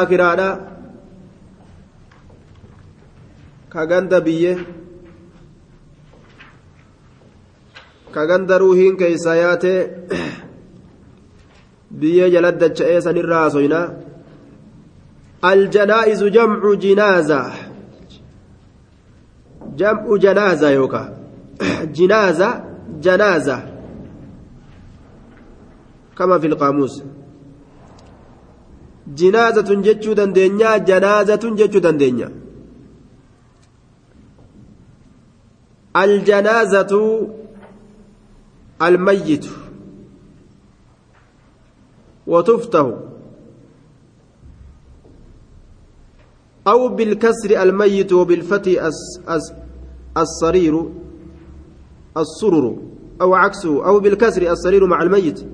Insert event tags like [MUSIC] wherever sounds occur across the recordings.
akiraadha ka ganda biyye ka ganda ruuhiin keeysaa yaate biyyee jala dacha'ee sanirraa hasoyna الجنائز جمع جنازة جمع جنازة يوكا جنازة جنازة كما في القاموس. جنازة جتشو دندنيا جنازة جتشو دندنيا الجنازة الميت. وتفتح أو بالكسر الميت وبالفتح الصرير. السرر أو عكسه أو بالكسر السرير مع الميت.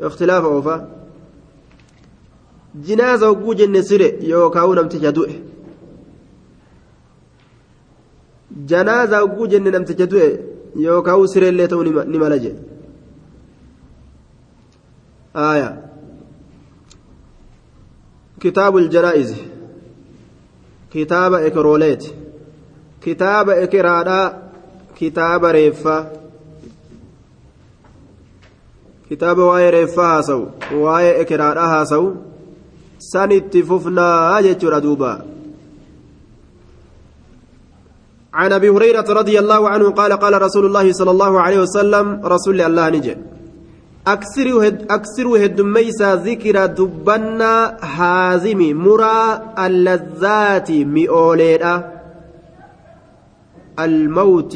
اختلاف أوفا. جنازة وجوج النسر يوكاو نمتجا دوئ جنازة وجوج نمتجا دوئ يوكاو سر اللي تو نمالجي آية. كتاب الجنائز كتاب إكروليت. كتاب إكرادا كتاب ريفا kitaaba waa'ee reeffaa haasawu waa'ee ekeraadha haasawu san itti fufnaa jechuudha duuba. عن ابي هريره رضي الله عنه قال قال رسول الله صلى الله عليه وسلم رسول الله نجي أكثروا أكثروا هدميسا ذكر دبنا هازم مرى اللذات مئوليدا الموت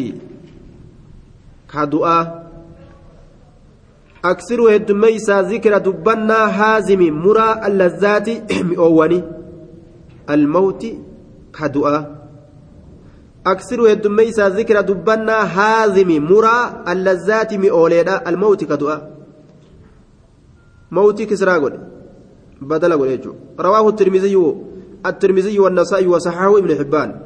كدؤا. أكثروا هدميسا ذكر دبنا هازم مرى اللذات [CLEARS THROAT] مئواني. الموت كدؤا. أكثروا هدميسا ذكر دبنا هازم مرى اللذات مئوليدا الموت كدؤا. موتي كسرى قل بدل قل رواه الترمذي الترمذي والنسائي وصححه ابن حبان.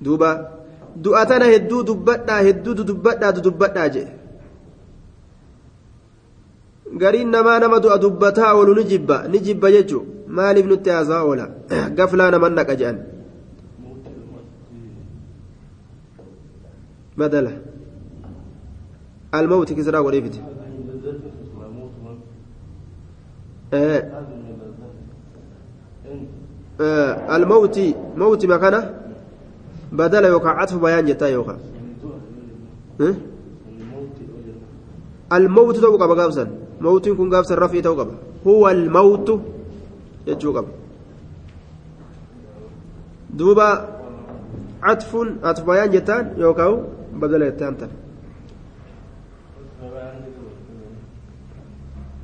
دوبا. Du'atana hedduu dubbadhaa hedduu dubbadhaa dubbadhaa jee gariin namaa nama du'a dubbataa oolu ni jibba ni jibba jechuun maaliif nutti haasaa oola gaflaa naman naqa jedhan badala almawti kisraa godheefite الموت موت مكانه بدل يوكا عطف بيان جتا يوكا. الموت تو قبا قابسا موت يكون قابسا رفي تو قبا هو الموت يجو قبا دوبا عطف عطف بيان جتان يوكاو بدل يتان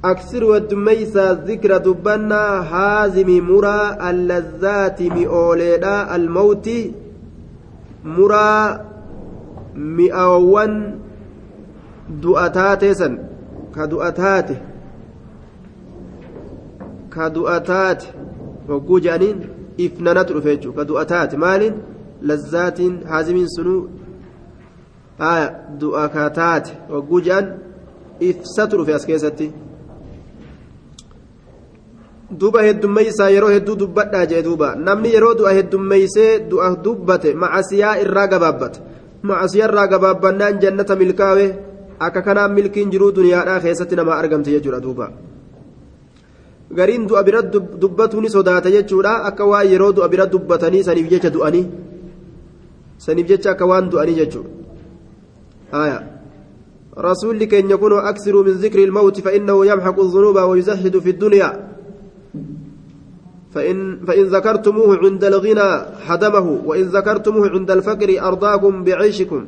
أكثر والدميسة ذكر دبنا هازم مرى اللذات مئوليدا الموت مرى مئوان دؤتات سن كدؤتات كدؤتات وقو جانين إفنانات رفيجو كدؤتات مال لذات هازم سنو آية دؤكاتات وقو جان إفسات في أسكيستي duba heddummeeysaa yeroo hedduu dubbadhaa jee duuba. Namni yeroo du'a heddummeeysee du'a dubbate macasiyaa irraa gabaabbata macasiyaa irraa gabaabbannaan jannata milkaawe akka kanaan milkiin jiruu duniyaadhaa keessatti nama argamte jechuudha duuba. Gariin du'a bira dubbatu sodaata jechuudha akka waan yeroo du'a bira dubbatanii saniif jecha du'anii saniif jecha akka waan du'anii jechuudha haaya rasuulli keenya kunoo aksiruu min zikri ilmawti fa innahu yamxaqu zunuuba wayuzaxidu fi ddunyaa فإن, فإن ذكرتموه عند الغنى حدمه وإن ذكرتموه عند الفقر أرضاكم بعيشكم.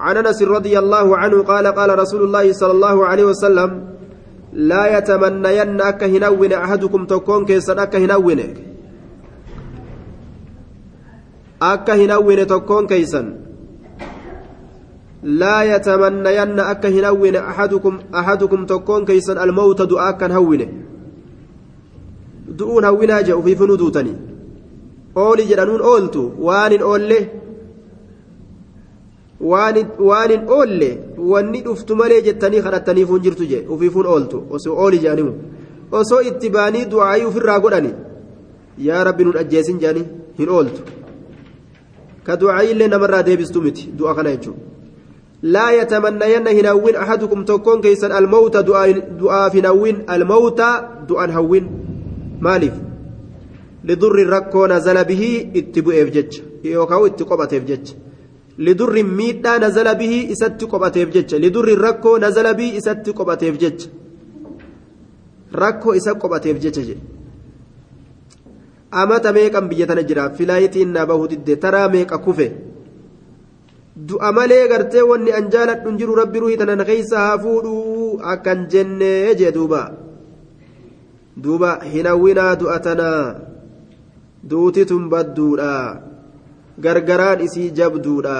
عن أنس رضي الله عنه قال قال رسول الله صلى الله عليه وسلم لا يتمنين أك هنون أحدكم تكون كيسا أك هنون أك هنون تكون كيسا لا يتمنين أك هنون أحدكم أحدكم تكون كيسا الموت دعاء هونه du'uun hawwinaa jedhu fiifinuu duutanii oolii jedhanuun ooltu waan hin oolle waan hin oolle wanni dhuftu malee jettanii kadhattaniifuun jirtu jee ufiifuun ooltu osoo ooli jedhaniimu osoo itti baanii du'aayii ofirraa godhani yaa rabbi nun ajjeesin jedhanii hin ooltu ka du'aayii illee namarraa deebistu miti du'a kana jechuudha hin hawwin ahadukum tokkoon keeysan almawta du'aaf hin hawwin almawta du'an hawwin maaliif? Lidurri rakkoo nazala bihii itti bu'eef jecha. Yookaan itti qophateef jecha. Lidurri miidhaa nazala bihii isatti qophateef jecha. Lidurri rakkoo nazala bihii isatti qophateef jecha. Rakkoo isa qophateef jecha jedhe amata meeqan biyya tana jira? Filaayitiin na bahu didde taraa meeqa kufe? Du'a malee gartee wanni an jaaladhu hin jiru rabbi ruhii tanan keeysa haa fuudhuu akkan jennee jee duuba duuba hin hawwinaa du'a tanaa duutitun badduudha gargaraan isii jabduudha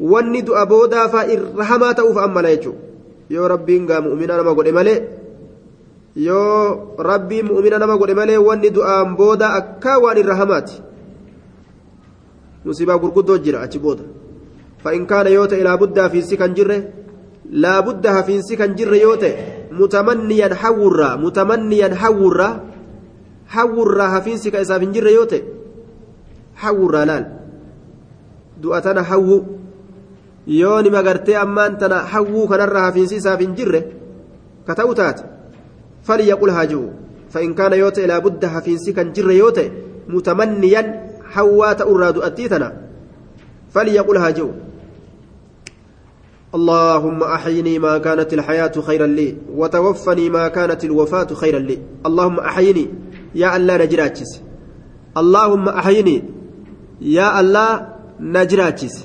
wanni du'a boodaafaa irra hamaa ta'uuf ammala jechuudha yoo rabbiin gaa mu'umina nama godhe malee yoo rabbiin mu'umina nama godhe malee wanni du'aan booda akka waan irra hamaati musibaa gurguddoo jira achi booda fa'in yoo ta'e laabudda hafiinsi kan jirre laabudda hafiinsi kan jirre yoo ta'e mutamanniyan hawwurraa mutamanniyan hawwurraa hawwurraa hafiinsi ka isaaf hin jirre yoo ta'e hawwurraa laal du'a tana hawwu yoo nima gartee ammaan tana hawwuu kanarraa hafiinsi isaaf hin jirre ka ta'u taate فليقل هاجو فإن كان يوت إلى بد حفينسي كان جر يوت متمنيا حوات أراد أتيتنا فليقل هاجو اللهم أحيني ما كانت الحياة خيرا لي وتوفني ما كانت الوفاة خيرا لي. اللهم أحيني يا الله نجراتشس. اللهم أحيني يا الله نجراتشس.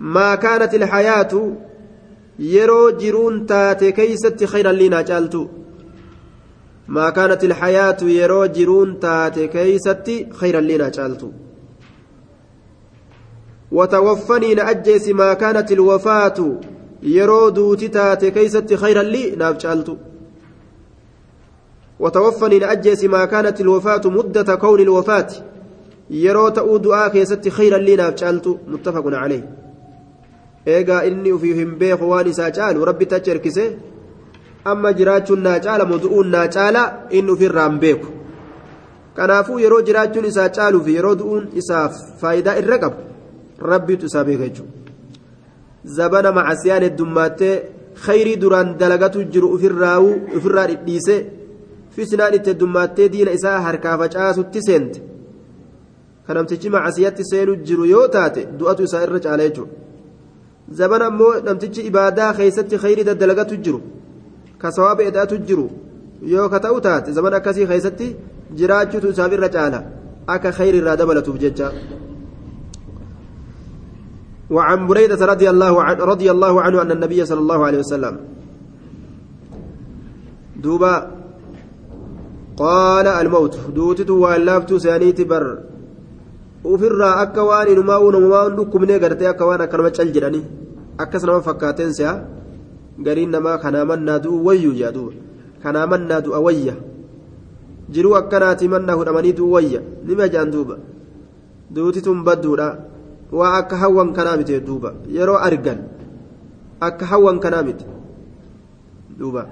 ما كانت الحياة yeroo jiruun taate keeysatti khayran liinaa caaltu maa kaanat ilhayaatu yeroo jiruun taate keeysatti khayran liinaa caaltu وتوفني نأجيس ما كانت الوفاة يرو دوتي تاتي كيست خيرا لي ناف جالتو وتوفني نأجيس ما كانت الوفاة مدة كون الوفاة يرو تؤود آكيست خيرا لي ناف جالتو متفق عليه eegaa inni ufii hin beeku waan isaa caalu rabbi tachi erkise amma jiraachuun naa caala du'uun naa caala inni ofirraa hin beeku kanaafuu yeroo jiraachuun isaa caaluu fi yeroo du'uun isaaf faayidaa irra qabu rabbiitu isaa beeka jechuudha zabana macasiyaan heddummaatee khayrii duraan dalagatu jiru ofirraa dhidhiise fisnaan itti heddummaatee diina isaa harkaa facaasutti seente kanamtichi macasiyatti seenuu jiru yoo taate du'atu isaa irra caala jechuudha zabana ammoo namtichi ibaadaa keessatti khayrii daddalagatu jiru ka sawaaba edhaatu jiru yoo ka ta'u taate zabana akkasii keessatti jiraachuutu isaaf irra caala akka khayrii irraa dabalatuuf jecha. وعن بريدة رضي الله عنه رضي الله عنه أن النبي صلى الله عليه وسلم دوبا قال الموت دوتت واللافت سانيت بر uumamumaa dhukkubnee gartee akka waan akkanuma cal jedhanii akkas nama fakkaateen si'a gariin namaa kanaa mannaa du'u wayyuu jedha duuba kanaa mannaa du'a wayya jiruu akkanaati mannaa hudhamanii du'u wayya nima jedhan duuba duuti tun badduudha waa akka hawwan kanaa miti duuba. Yeroo argan akka hawwan kanaa miti duuba.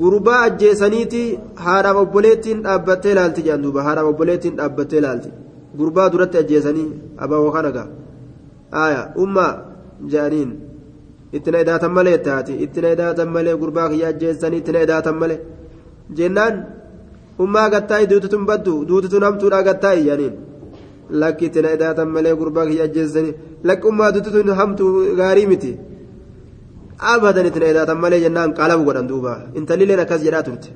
gurbaa ajjeesaniiti haadhaaf obboleettiin dhaabbattee laalti jedhan duuba. Haadhaaf obboleettiin dhaabbattee laalti gurbaa duratti ajjeesanii abawoo kana gaa. Aayaa ummaa jedhaniin itti na edaatan malee taati. Itti na edaatan malee gurbaa kiyya ajjeesanii itti na edaatan malee. Jennaan ummaa gattaa'i duutitun baddu duutitun hamtuudhaa gattaa'i jedhaniin lakki itti na edaatan malee gurbaa kiyya ajjeesanii lakki ummaa duutitun hamtu gaarii miti. abadan itti eedaatan malee jennaan qalabu godhan duuba intallileen akkas jedhaa turte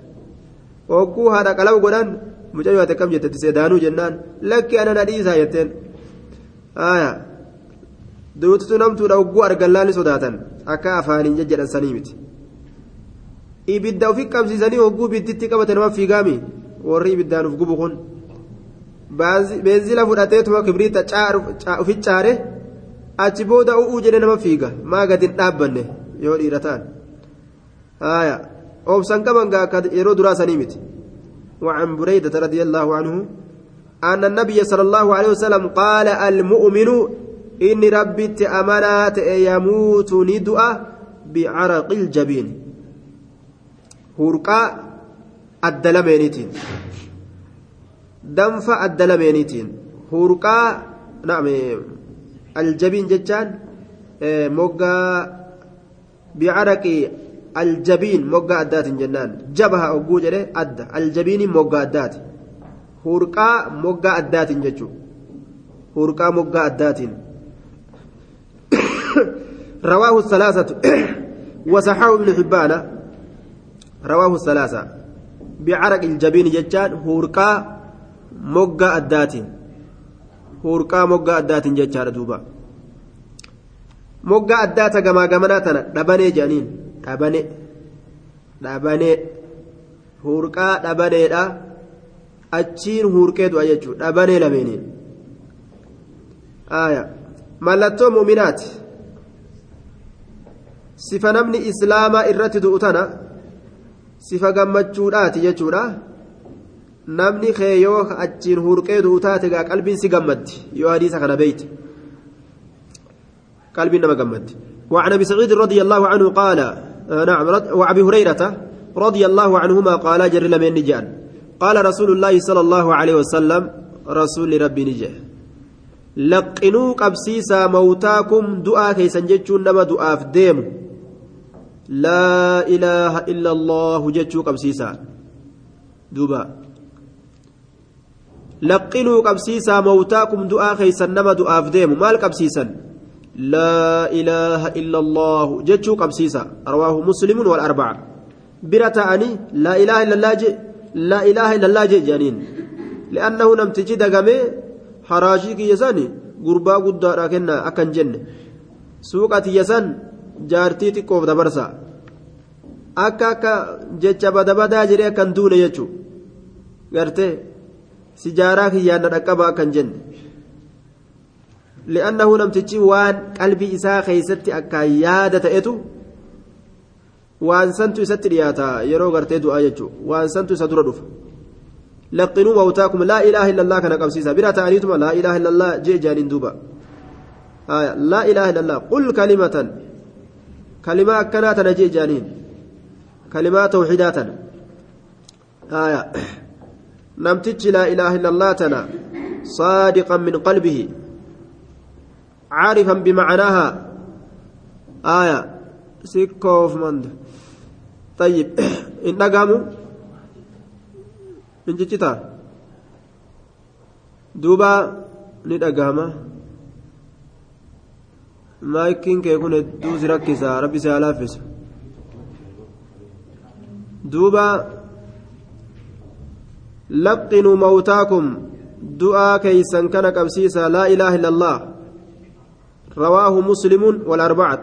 hogguu haadha qalabu godhan mucayyoo ati akkam jette tisee daanuu jennaan lakki ana na dhiisaa jetteen aya duutitu namtuudha hogguu argan laalli sodaatan akka afaaniin jejjedhan sanii miti ibidda ofi qabsiisanii hogguu ibidditti qabate nama fiigaami warri ibiddaan uf gubu kun beenzila fudhateetuma kibriita ufi caare achi booda u'uu jedhe nama fiiga maa gadin dhaabbanne yoo dhiira ta'an haya obsan qaban gaa akka yeroo duraa sanii miti وعن بريدة رضي الله عنه أن النبي صلى الله عليه وسلم قال المؤمن إني ربي تأمنات يموت ندأ بعرق الجبين هرقا الدلمينيتين danfa adda lameeniitiin hurqaa naam aljabiin jechaan moggaa bicaraqii aljabiin moggaa addaatiin jennaan jabaha ogguu jedhe adda aljabiiniin moggaa addaati hurqaa moggaa addaatiin jechuudha hurqaa moggaa addaatiin رواه الثلاثة وصححه ابن حبان رواه الثلاثة بعرق الجبين جتان هورقا moggaa addaatiin hurqaa moggaa addaatiin jechaadha duuba. Moggaa addaata gamaa gamanaa tana dhabanee jedhaniin dhabane dhabanee hurqaa dhabaneedha achiin hurqee du'a jechuudha dhabanee lameeniin mallattoo muuminaati. Sifa namni islaamaa irratti du'u tana sifa gammachuudhaati jechuudha. Namni kee yoo achiin hurqee du'u taate gaa qalbiin si gammaddi yoo hadiisa kana beeyte qalbiin nama gammaddi وعن ابي سعيد رضي الله عنه قال نعم وابي هريره رضي الله عنهما قال جر لمن نجان قال رسول الله صلى الله عليه وسلم رسول ربي نجه لقنوا قبسيسا موتاكم دعاء كيسن جتشون نما دعاء ديم لا اله الا الله جتشو قبسيسا دوبا لقنوا قبسيسا موتاكم دعاء خيسا نما دعاء ديم مال قبسيسا لا إله إلا الله جتشو قبسيسا رواه مسلم والأربعة برتاني لا إله إلا الله جي لا إله إلا الله جي جانين لأنه نمتجي دقمي حراجيك يساني قربا قد راكنا أكن جنة سوقة يسان جارتي تقوف دبرسا akka akka jecha bada badaa jedhee akkan duune jechuu gartee sijaaraa kiyyaanna dhaqqaba akkan jenne li'annahu namtichi waan qalbii isaa keeysatti akkaan yaada ta'etu waan santu isatti dhiyaata yeroo gartee du'aa jechuu waan santu isa dura dhufa لقنوا موتاكم لا إله إلا الله كان قبسيسا بلا تعنيتما لا إله إلا الله جي جانين دوبا آية لا إله إلا الله قل كلمة كلمة كانت نجي جانين نمتج لا إله إلا الله تنا صادقا من قلبه عارفا بمعناها. آية سيكوف مند. طيب [COUGHS] إن نقاموا إن جتتا. دوبا ندقاما maayikiin kee kun hedduu si rakkisa rabbi si halaaffisu duuba لقنوا موتاكم دعاء كيسا كان قبسيسا لا إله إلا الله. رواه مسلم والأربعة.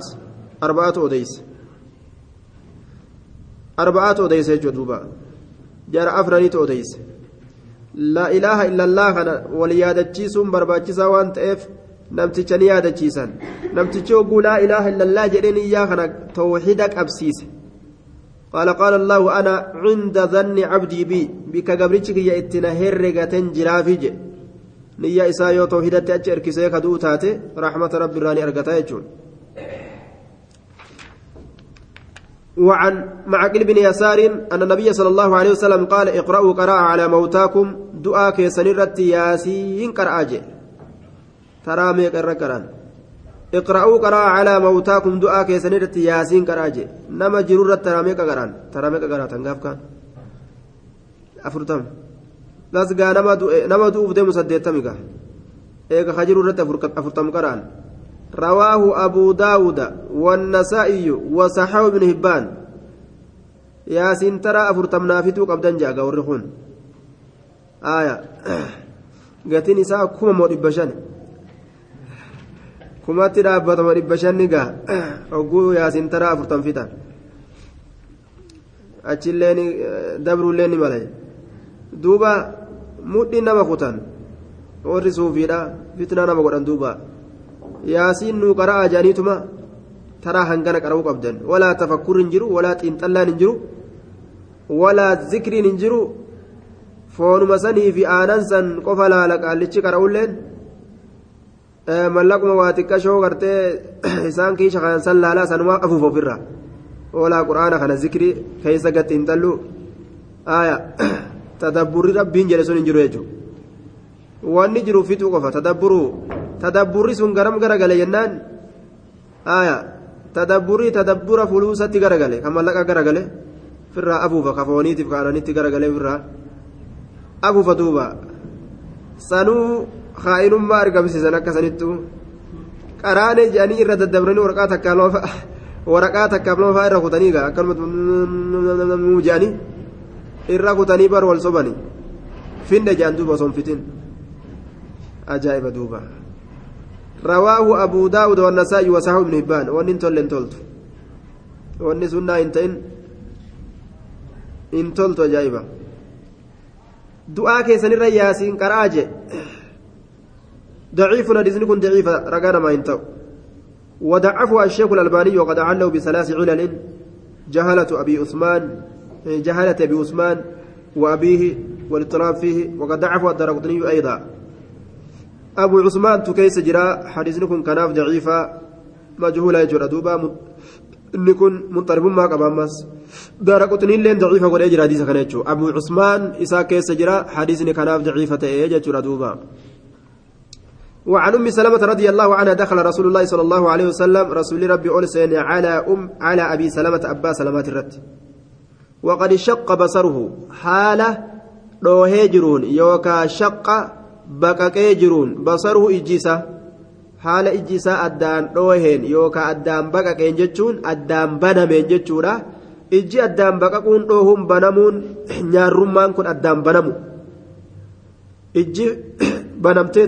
أربعة أوديس. أربعة أوديس جدوبا جرى أفرانيت أوديس. لا إله إلا الله وانت إف. illallah jedheen iyyaa kana tawxiida qabsiise قال قال الله أنا عند ظن عبدي بي بك قبرتك يا إتنا هرقة جرافج نيا إسا يو توحيدة أجر كسيك دوتاتي رحمة رب الراني أرقتا يجون. وعن معقل بن يسار أن النبي صلى الله عليه وسلم قال اقرأوا قراءة على موتاكم دعاء كيسنرت ياسين قرآجي. ترى ميك الركران اقرأوا قراءة على موتاكم دعاء كيسنرت ياسين قراجي نما جرورة ترى ميك قران ترى ميك قران تنقاف كان أفرتم بس قا نما دو نما دو بدي مسديتم قا إيك خجرورة أفرتم قران رواه أبو داود والنسائي وصححه ابن هبان ياسين ترى أفرتم نافتو قبدا جاء ورخون آية قاتين إساء كما بشان kumatti dhaabbatama dhibba shanni gaa hogguu yaasin taraa afurtan fitan achilleen dabruulleen ni malay duuba mudhiin nama kutan warri suufiidha fitnaa nama godhan duuba yaasiin nuu qara'a jaaniituma taraa hangana qara'uu qabdan walaa tafakkurri hin jiru walaa xiinxallaan hin jiru walaa zikriin hin jiru foonuma sanii fi aanan san qofa laala qaallichi qara'ulleen mallaquma waa xiqqashoo gartee isaan kiisha kan san laalaa sanuma afuuf ofirra oolaa quraana kana zikrii keessa gatti hin tallu aya tadabburri rabbiin jedhe sun hin jiru jechuudha wanni jiru fixuu qofa tadabburu tadabburri sun garam garagale jennaan aya tadabburri tadabbura fuluusatti garagale kan mallaqa garagale firraa afuufa kafooniitiif kaananitti garagale firraa afuufa duuba sanuu kaa'inummaa argamsiisan akkasanitti qaraanee jedhanii irra daddabranii waraqaa takkaan loofa waraqaa takkaaf loofa irra kutanii gaa akkanuma jedhanii irra kutanii bar wal sobanii finde jedhan duuba osoo fitin ajaa'iba duuba rawaahu abuu daawud wannasaa'i wasahu ibnu hibbaan wanni hin tolle hin toltu wanni sunnaa hin ta'in hin toltu ajaa'iba du'aa keessanirra yaasiin qara'aa jee ضعيف حديثني كن ضعيف رقانا ما ينتو ودعفه الشيخ الألباني وقد عله بثلاث علل جهلة أبي عثمان جهلة أبي عثمان وأبيه والاضطراب فيه وقد ضعفه الدرقطني أيضا. أبو عثمان تكيس جراء حديثني كن كناف ضعيفة مجهولة يجرى دوبا inni kun munxaribummaa qaba ammas daraqutniin illee daciifa godhee jira hadiisa kana jechuudha abu cusmaan isaa keessa jira hadiisni kanaaf وعن ام سلمه رضي الله عنها دخل رسول الله صلى الله عليه وسلم رسول ربي أرسل على ام على ابي سلمه ابا سلمات الرد وقد شق بصره حاله روهي جرون يوكا شق بقاقي جرون بصره اجيسه haala ijji isaa addaan dhooheen yookaan addaan baqaqeen jechuun addaan banameen jechuudha ijji addaan baqaquun dhoohuun banamuun nyaarrummaan kun addaan banamu ijji banamtee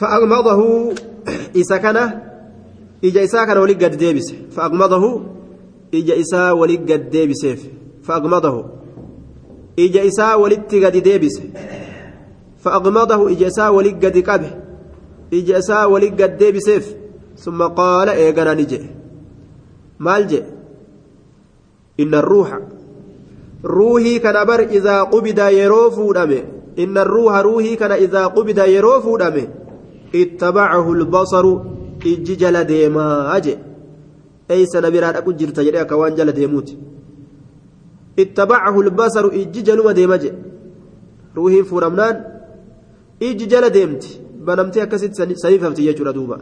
taa'u fa'aqmadahu isa kana ija isaa kana walii gad deebise fa'aqmadahu ija isaa walii gad deebiseef fa'aqmadahu ija isaa walitti gadi deebise. فأغمضه إجسا ولقد قبه إجسا ولقد ديبسيف ثم قال إيقنا نجي مالجي إن الروح روحي كان بر إذا قبض يروف دمه إن الروح روحي كان إذا قبض يروف دمه اتبعه البصر إجي جل ديما أجي أي سنبرا أكو جرت جريا كوان جل ديموت اتبعه البصر إجي جلوم ديما روحي فرمنان iji jala deemti banamtee akkasitti saniifamti jechuudha duuba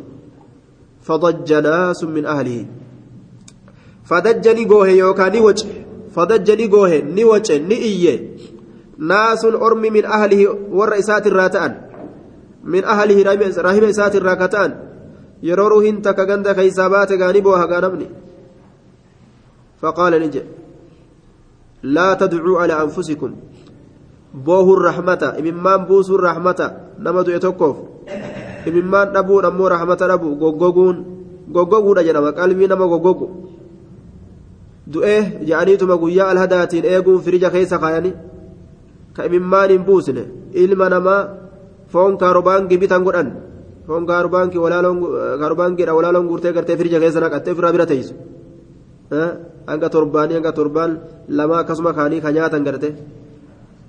fadajja naasun min ahlihi fadajja ni goohe yookaan ni wace fadajja ni goohe ni wace ni iyye naasun ormi min ahlihi warra isaatirraa ta'an min ahlihi rahima isaatirraa ka ta'an yeroo ruuhin takka ganda keeysaa baate gaani booha gaa namni faqaala ni jedhe laa tadcuu alaa anfusikum boohuun rahmata imimmaan buusuun rahmata nama du'e tokkoof imimmaan dhabuun ammoo rahmata dhabu goggoguun goggoguudha jedhama qalbii nama goggogu du'e jedhaniituma guyyaa alhadaatiin eeguun firija keessa kaayanii ka imimmaan hin buusne ilma namaa foon kaarobaankii bitan godhan foon kaarobaankii kaarobaankiidha walaaloon guurtee gartee firija keessa naqattee ofirraa bira teessu hanga torbaanii hanga torbaan lama akkasuma kaanii ka nyaatan gartee.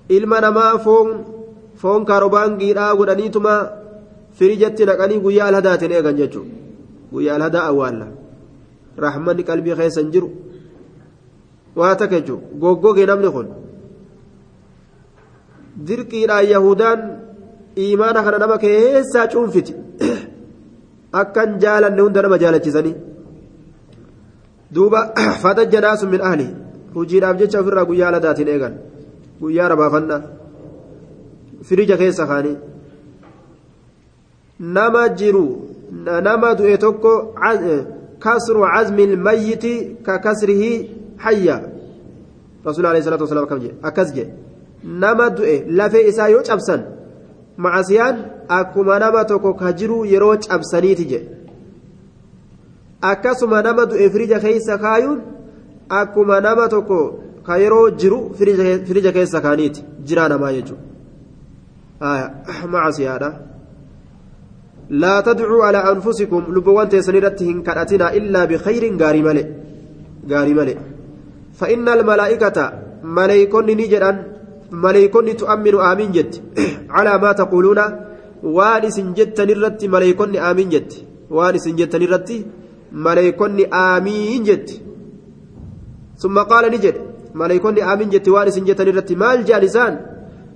ilma namaa foon foon kaarobaangiidhaa godhaniituma firijatti naqanii guyyaa alhadaatiin eegan jechuudha guyyaa alhadaa awwaalla raaxmanni qalbii keessa hin jiru waa takka jechuudha goggogee namni kun dirqiidhaan yahudaan imaana kana nama keessaa cuunfiti akkan jaalanne hunda nama jaalachisanii duuba fadajja naasu min ahli hojiidhaaf jecha ofirraa guyyaa alhadaatiin eegan. guyyaa rabaafannaa firija keessa kaanii nama jiru nama du'e tokko kasru cazmi ilmayyiti ka kasrihi hayya rasuul alayhi salaatu wasalaam akkam jedhe akkas jedhe nama du'e lafee isaa yoo cabsan macasiyaan akkuma nama tokko ka jiru yeroo cabsaniiti jedhe akkasuma nama du'e firija keessa kaayuun akkuma nama tokko ka yeroo jiru firija keessa kaaniiti jiraa namaa jechuudha macasiyaadha alaa anfusikum lubbuwwan teessan irratti hin kadhatina illaa bikhayrin gaarii male gaarii male فإن الملائكة ni jedhan maleeykonni tu'amminu aamiin jetti. [CLEARS THROAT] Calaa maa taquuluuna? Waan isin jettan irratti maleeykonni aamiin jetti. Waan isin jettan irratti maleeykonni aamiin jetti. Summa qaala ni jedhe. Maleeykonni aamiin jetti waan isin jettan irratti maal jedhan isaan?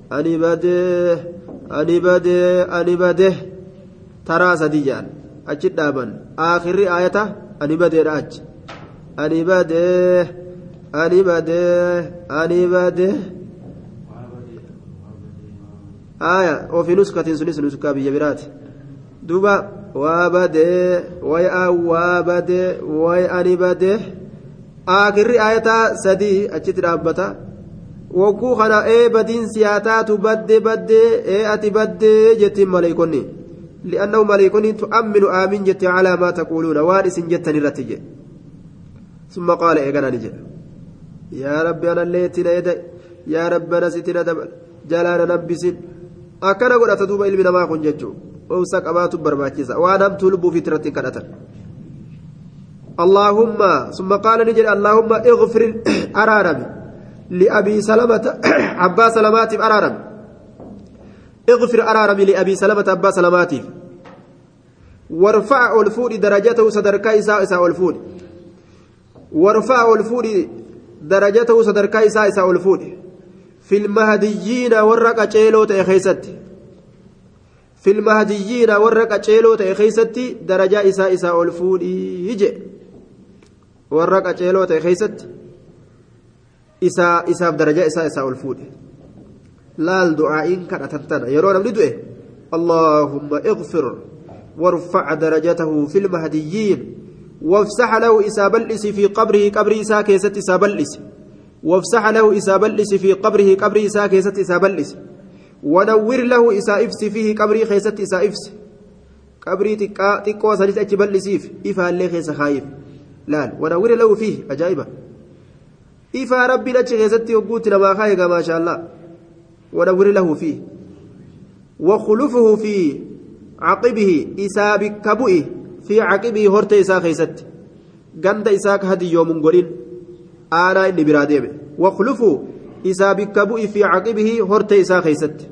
Ani badee ani badee ani badee taraa sadii jedhan achi dhaaban. Aakirri aayata ani badeedha achi. Ani badee ani badee ani badee aya ofii nuskatiin sunis nuskaa biyya biraati duuba waa badee way waa badee way ani badee aakirri aayataa sadii achitti dhaabbata wagguu kana ee badiin siyaataatu badde baddee ee ati baddee jettiin maleeykonni li'annahu maleeykonni tu'amminu aamiin jette calaa maa taquuluuna waan isin jettan irratti jedhe summa qaala eegana ni jedhe yaa rabbi anallee itti na akkana godhata duuba ilmi namaa kun jechuu obsa qabaatu barbaachisa. Waan hamtuu lubbuuf irratti hin kadhatan اللهم ثم قال نجد اللهم اغفر أرارم لأبي سلمة أبا سلمات أرارم اغفر أرارم لأبي سلمة أبا سلمات وارفع الفود درجته صدرك إساء إساء الفود وارفع الفود درجته صدرك إساء إساء الفود في المهديين ورق أجيلو تأخيست في المهديين ورق أجيلو تأخيست درجة إساء إساء الفود يجي ta'e keeysatti isaa isaaf darajaa isaa isaa ol fuudhe laal du'aa'iin kadhatan tana. Yeroo namni du'e allaahumma ighfir وارفع درجته في المهديين وافسح له إسابلس في قبره قبره ساكيست إسابلس وافسح له إسابلس في قبره قبره ساكيست إسابلس ونور له إسائفس فيه قبره خيست إسائفس قبري تقا تقوى سنيت أجبلسيف إفا اللي خيس خايف laal wanawwira lahu fiihi ajaa'iba ifaa rabbiin achi keessatti hogguutti namaa kaayegaa maasha allah wanawwira lahu fiihi wakulufuhu fi caqibihi isaa bikka bu'i fi caqibihi hortee isaa keessatti ganda isaa ka hadiyyoomun godhin aanaa inni biraa deeme wakulufuhu isaa bikka bu'i fi caqibihi hortee isaa keessatti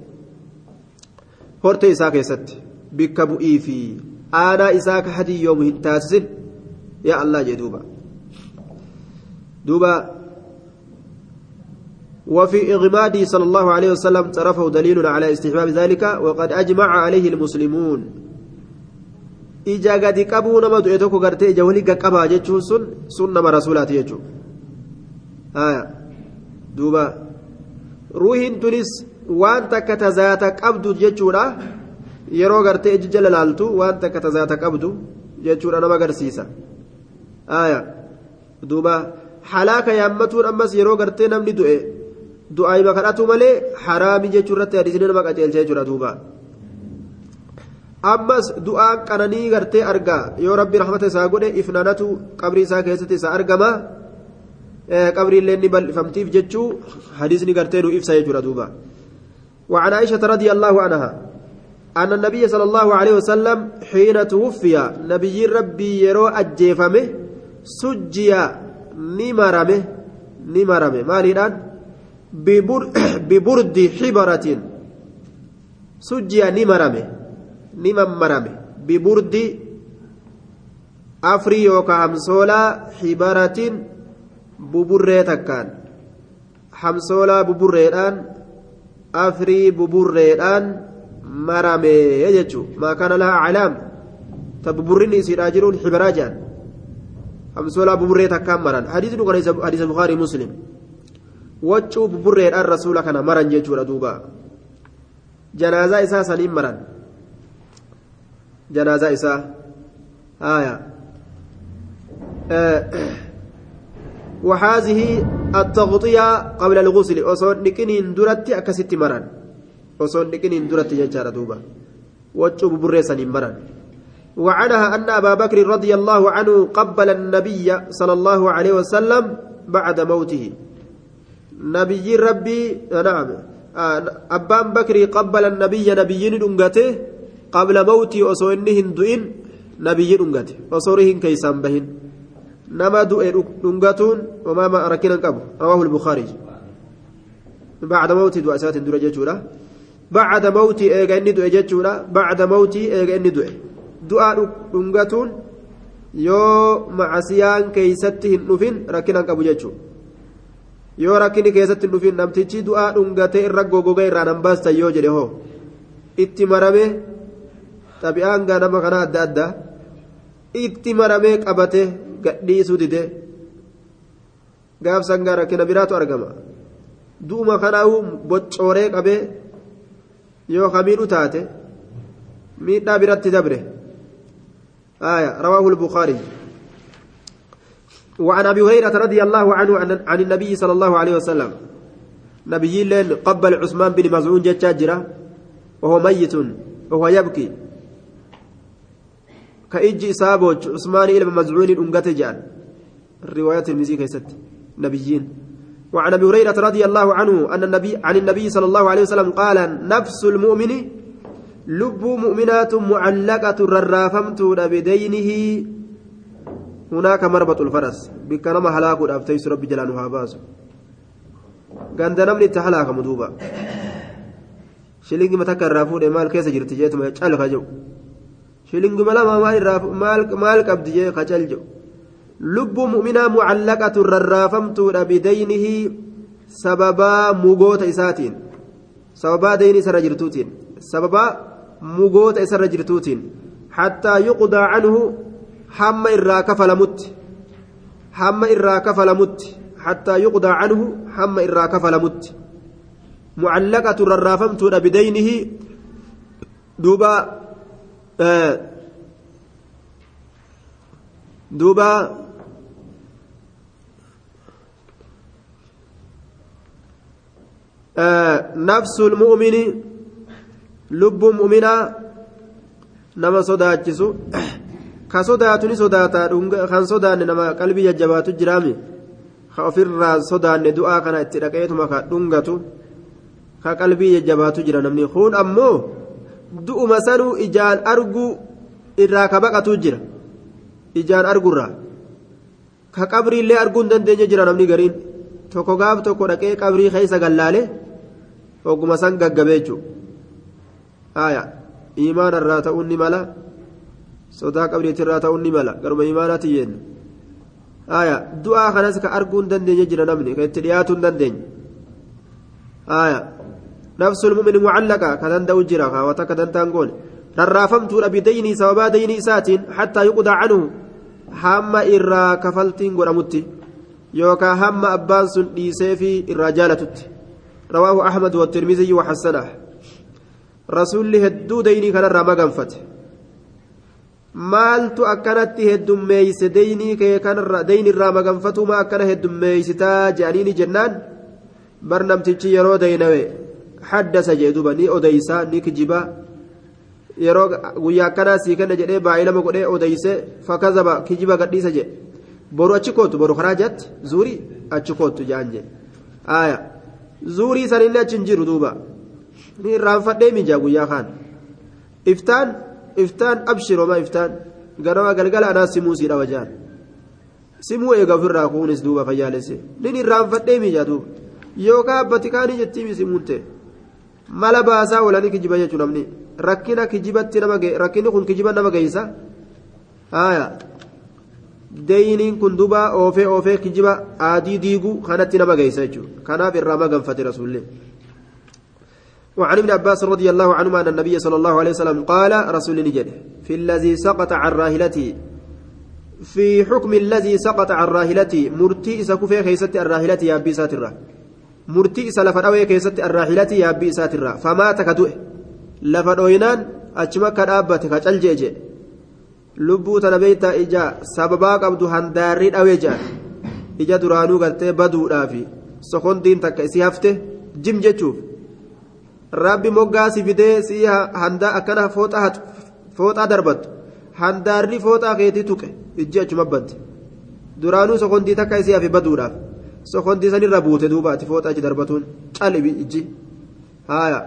hortee isaa keessatti bikka bu'ii fi aanaa isaa ka hadiyyoomu hin taasisin يا الله جدوبا دوبا وفي إغماده صلى الله عليه وسلم طرفه دليل على استحباب ذلك وقد أجمع عليه المسلمون إجا قد قبو نما دعيتوكو قرتي إجا ولي قبا جيتشو سن سن نما رسولات يجو آية دوبا روحين تنس وان تكت ذات قبض جيتشو yeroo gartee iji jala laaltu waan takka tazaata qabdu jechuudha nama agarsiisa aya duuba halaaka yaammatuun ammas yeroo gartee namni du'e du'aayima kadhatu malee haraami jechuu irratti hadiisni nama qaceelcha jechuudha duuba ammas du'aan qananii gartee argaa yoo rabbi rahmata isaa godhe ifnanatu qabrii isaa keessatti isaa argama qabriillee ni bal'ifamtiif jechuu hadiisni gartee nu ibsa jechuudha duuba وعن عائشة رضي الله عنها أن النبي صلى الله عليه وسلم حين توفي نبي ربي يرو أجيفمه سجيا نمرمه نمرمه ماليدان ببر [COUGHS] ببرد حبرة. سجيا نمرمه نممرمه ببرد أفري يوكا همسولا حبرة ببرة تكان همسولا ببرة أفري ببرة marame jechuun maa kana lahaa calaam ta buburrinni isiidhaa jiruun xibiraa jedhan hamsoolaa buburree takkaan maran hadiisni kun hadiisa bukaarii muslim waccuu buburreedhaan rasuula kana maran jechuudha duuba janaazaa isaa saniin maran janaazaa isaa haaya وهذه التغطية قبل الغسل. أصون نكنين درتي أكست مران. osoo dhiqiniin duratti jechaadha duuba waccuu buburreessaniin maran وعنها أن أبا بكر رضي الله عنه قبل النبي صلى الله عليه وسلم بعد موته. نبي ربي نعم. أبان بكر قبل النبي نبي دنغته قبل موتي أصوئنه دؤن نبي دنغته أصورهن كيسان بهن. نما دؤ دنغتون وما ما أركنا قبل رواه البخاري بعد موت دعاء سات درا جتشورا بعد موت إني دعاء جتشورا بعد موت إيجا إني دعاء دنقتون yoo macasiyaan keeysatti hin dhufin rakkinaan qabu jechuu yoo rakkinni keessatti hin dhufin namtichi du'aa dhungatee irra gogoga irraa nan baastan yoo jedhe hoo itti maramee xabi'aan gaa nama kana adda addaa itti maramee qabate gadhiisuu dide gaafsan gaa rakkina biraatu argama du'uma kanaahu boccooree qabee yoo kamiidhu taate miidhaa biratti dabre آية رواه البخاري وعن أبي هريرة رضي الله عنه عن النبي صلى الله عليه وسلم نبي قبل عثمان بن مزعون جتاجرة وهو ميت وهو يبكي كإج إصابة عثمان إلى مزعون أنقت جان الروايات المزيكا ست نبيين وعن أبي هريرة رضي الله عنه أن النبي عن النبي صلى الله عليه وسلم قال نفس المؤمن lubbuu mu'minaatu mucallaqatu rarraafamtuudha bidaynihi hunaaka marbaxul faras bikka nama halaakuudhaaf teessu rabbi jalaa nu haa baasu ganda namni itti halaakamu duuba shilingima takka irraa fuudhe maal shilingima lama maal qabdi jee ka cal jedhu lubbuu mu'minaa mucallaqatu rarraafamtuudha bidaynihi sababaa mugoota isaatiin sababaa dayni isarra jirtuutiin sababaa mugoota isarra jirtuutiin hattaa yuqdaa canhu hamma irraa kafalamutti hamma irraa kafalamutti hattaa yuqdaa canhu hamma irraa kafalamutti mucallaqatu rarraafamtuudha bidaynihi duuba duuba نفس المؤمن lubbuun mu'minaa nama sodaachisu ka sodaatu ni sodaata kan sodaanne nama qalbii jajjabaatu jiraami ka ofirraa sodaanne du'aa kana itti dhaqeetuma ka dhungatu ka qalbii jajjabaatu jira namni kun ammoo du'uma sanuu ijaan arguu irraa ka baqatu jira ijaan argurraa ka qabriillee arguu hin dandeenye jira namni gariin tokko gaaf tokko dhaqee qabrii keessa gallaale ogguma san gaggabee jechuudha. aya imaana irraa ta'uun ni mala sodaa qabriitti irraa ta'uun ni mala garuma imaanaatti yennu aya du'aa kanas ka arguu hin dandeenye jira namni ka itti dhiyaatuu hin dandeenye aya ka danda'u jira kaawwata ka dantaan goone rarraafamtuudha bidaynii sababaa daynii isaatiin hattaa yuqdaa canhu hamma irraa kafaltiin godhamutti yookaan hamma abbaan sun dhiisee fi irraa jaalatutti rawaahu ahmad والترمذي وحسنه rasuulli hedduu daynii kanarraa maganfate maaltu akkanatti heddummeeyse daynii kee kanarra daynirraa maganfatuma akkana heddummeeysitaa jedhaniini jennaan bar namtichi yeroo daynawe guyyaa akkanaa sii kenna jedhee baay'ilama godhee odeyse fakazaba kijiba gadhiisa jedhe boru achi kootu boru karaa jatti zuurii achi kootu jaan jedhe aaya zuurii sanillee achi hin jiru duuba ni irraanfadhee mijaa guyyaa kaan iftaan iftaan abshiroma iftaan ganama galgala anaa simuu sii dhawa jaan simuu eega ofirraa kuunis duuba fayyaalesse nin irraanfadhee mijaa duuba yookaan abbati kaanii jettiimi simuun ta'e mala baasaa oolanii kijiba jechuun namni rakkina kijibatti nama rakkinni kun kijiba nama geessa haaya deeyiniin kun duuba oofee oofee kijiba aadii diiguu kanatti nama geessa jechuudha kanaaf irraa maganfate rasuullee. وعن ابن عباس رضي الله عنهما أن النبي صلى الله عليه وسلم قال رسول نجد في الذي سقط عن راهلته في حكم الذي سقط عن راهلته مرتي سكوفي خيست الراهلة يا أبي ساترة مرتي سلفدوي كيست الراهلة يا أبي ساترة فمات كدوه لفدوينان أجمك كدابة كجل جيجي lubbuu tana beeytaa ija sababaa qabdu handaarrii dhawee jaan ija duraanuu galtee baduudhaafi sokondiin takka isii hafte jim jechuuf rabbi moggaa si fidee si handaa akkana fooxaa darbattu handaarri fooxaa keetii tuqe ijji achuma badde duraanuu sokondii takka isii hafe baduudhaaf sokondii sanirra buute duuba ati fooxaa itti darbatuun cali ijji haaya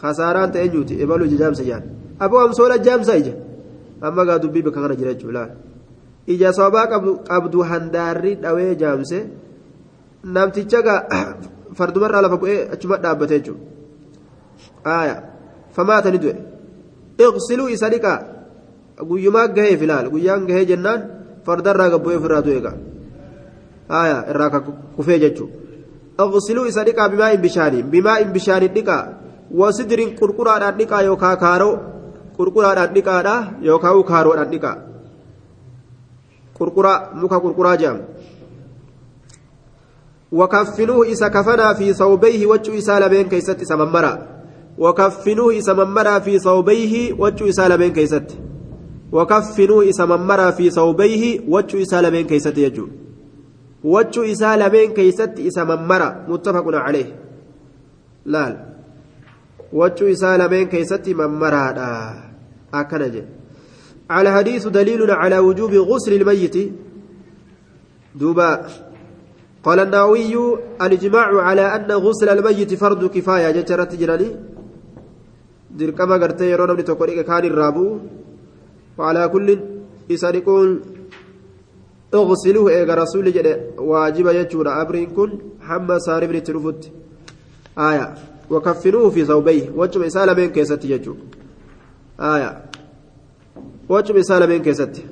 kasaaraan ta'e nyuuti ebalu ija jaamsa jaan aboo amsoola jaamsa ija amma gaa dubbii bakka kana jira jechuudha ija sababaa qabdu handaarri dhawee jaamse namticha gaa fardumarraa lafa bu'ee achuma dhaabbate jechuudha aaya famaata ni du'e iqsiluu isa dhiqaa guyyumaa gahee filaal guyyaan gahee jennaan fardarraa gabbu'ee ofirraa du'e gaa jechuudha iqsiluu isa dhiqaa bimaa hin bishaaniin bimaa hin bishaaniin dhiqaa wasidiriin qurquraadhaan dhiqaa yookaan kaaroo qurquraadhaan dhiqaadha yookaan kaaroodhaan dhiqaa qurquraa muka qurquraa jedhamu. وكفنوه إذا كفنا في ثوبيه وجه إسالة بين كيست سممرا وكفنوه إذا ممرا في ثوبيه وجه إسالة بين كيست وكفنوه إذا ممرا في ثوبيه وجه إسالة بين كيست يجو وجه إسالة بين كيست إذا ممرا متفق عليه لا وجه إسالة بين كيست ممرا أكنج على حديث دليل على وجوب غسل الميت دوبا قال النووي الإجماع على أن غسل الميت فرض كفاية جترت جراني namni tokko dhiqe kaan irraa bu'u. Waalaa kullin isa dhiquun اغسلوه ايغا رسول جد واجب يجونا امرين كن حما صار ابن تلفت آية وكفنوه في ثوبيه وجب إسالة بين كيست يجو آية وجب إسالة بين كيست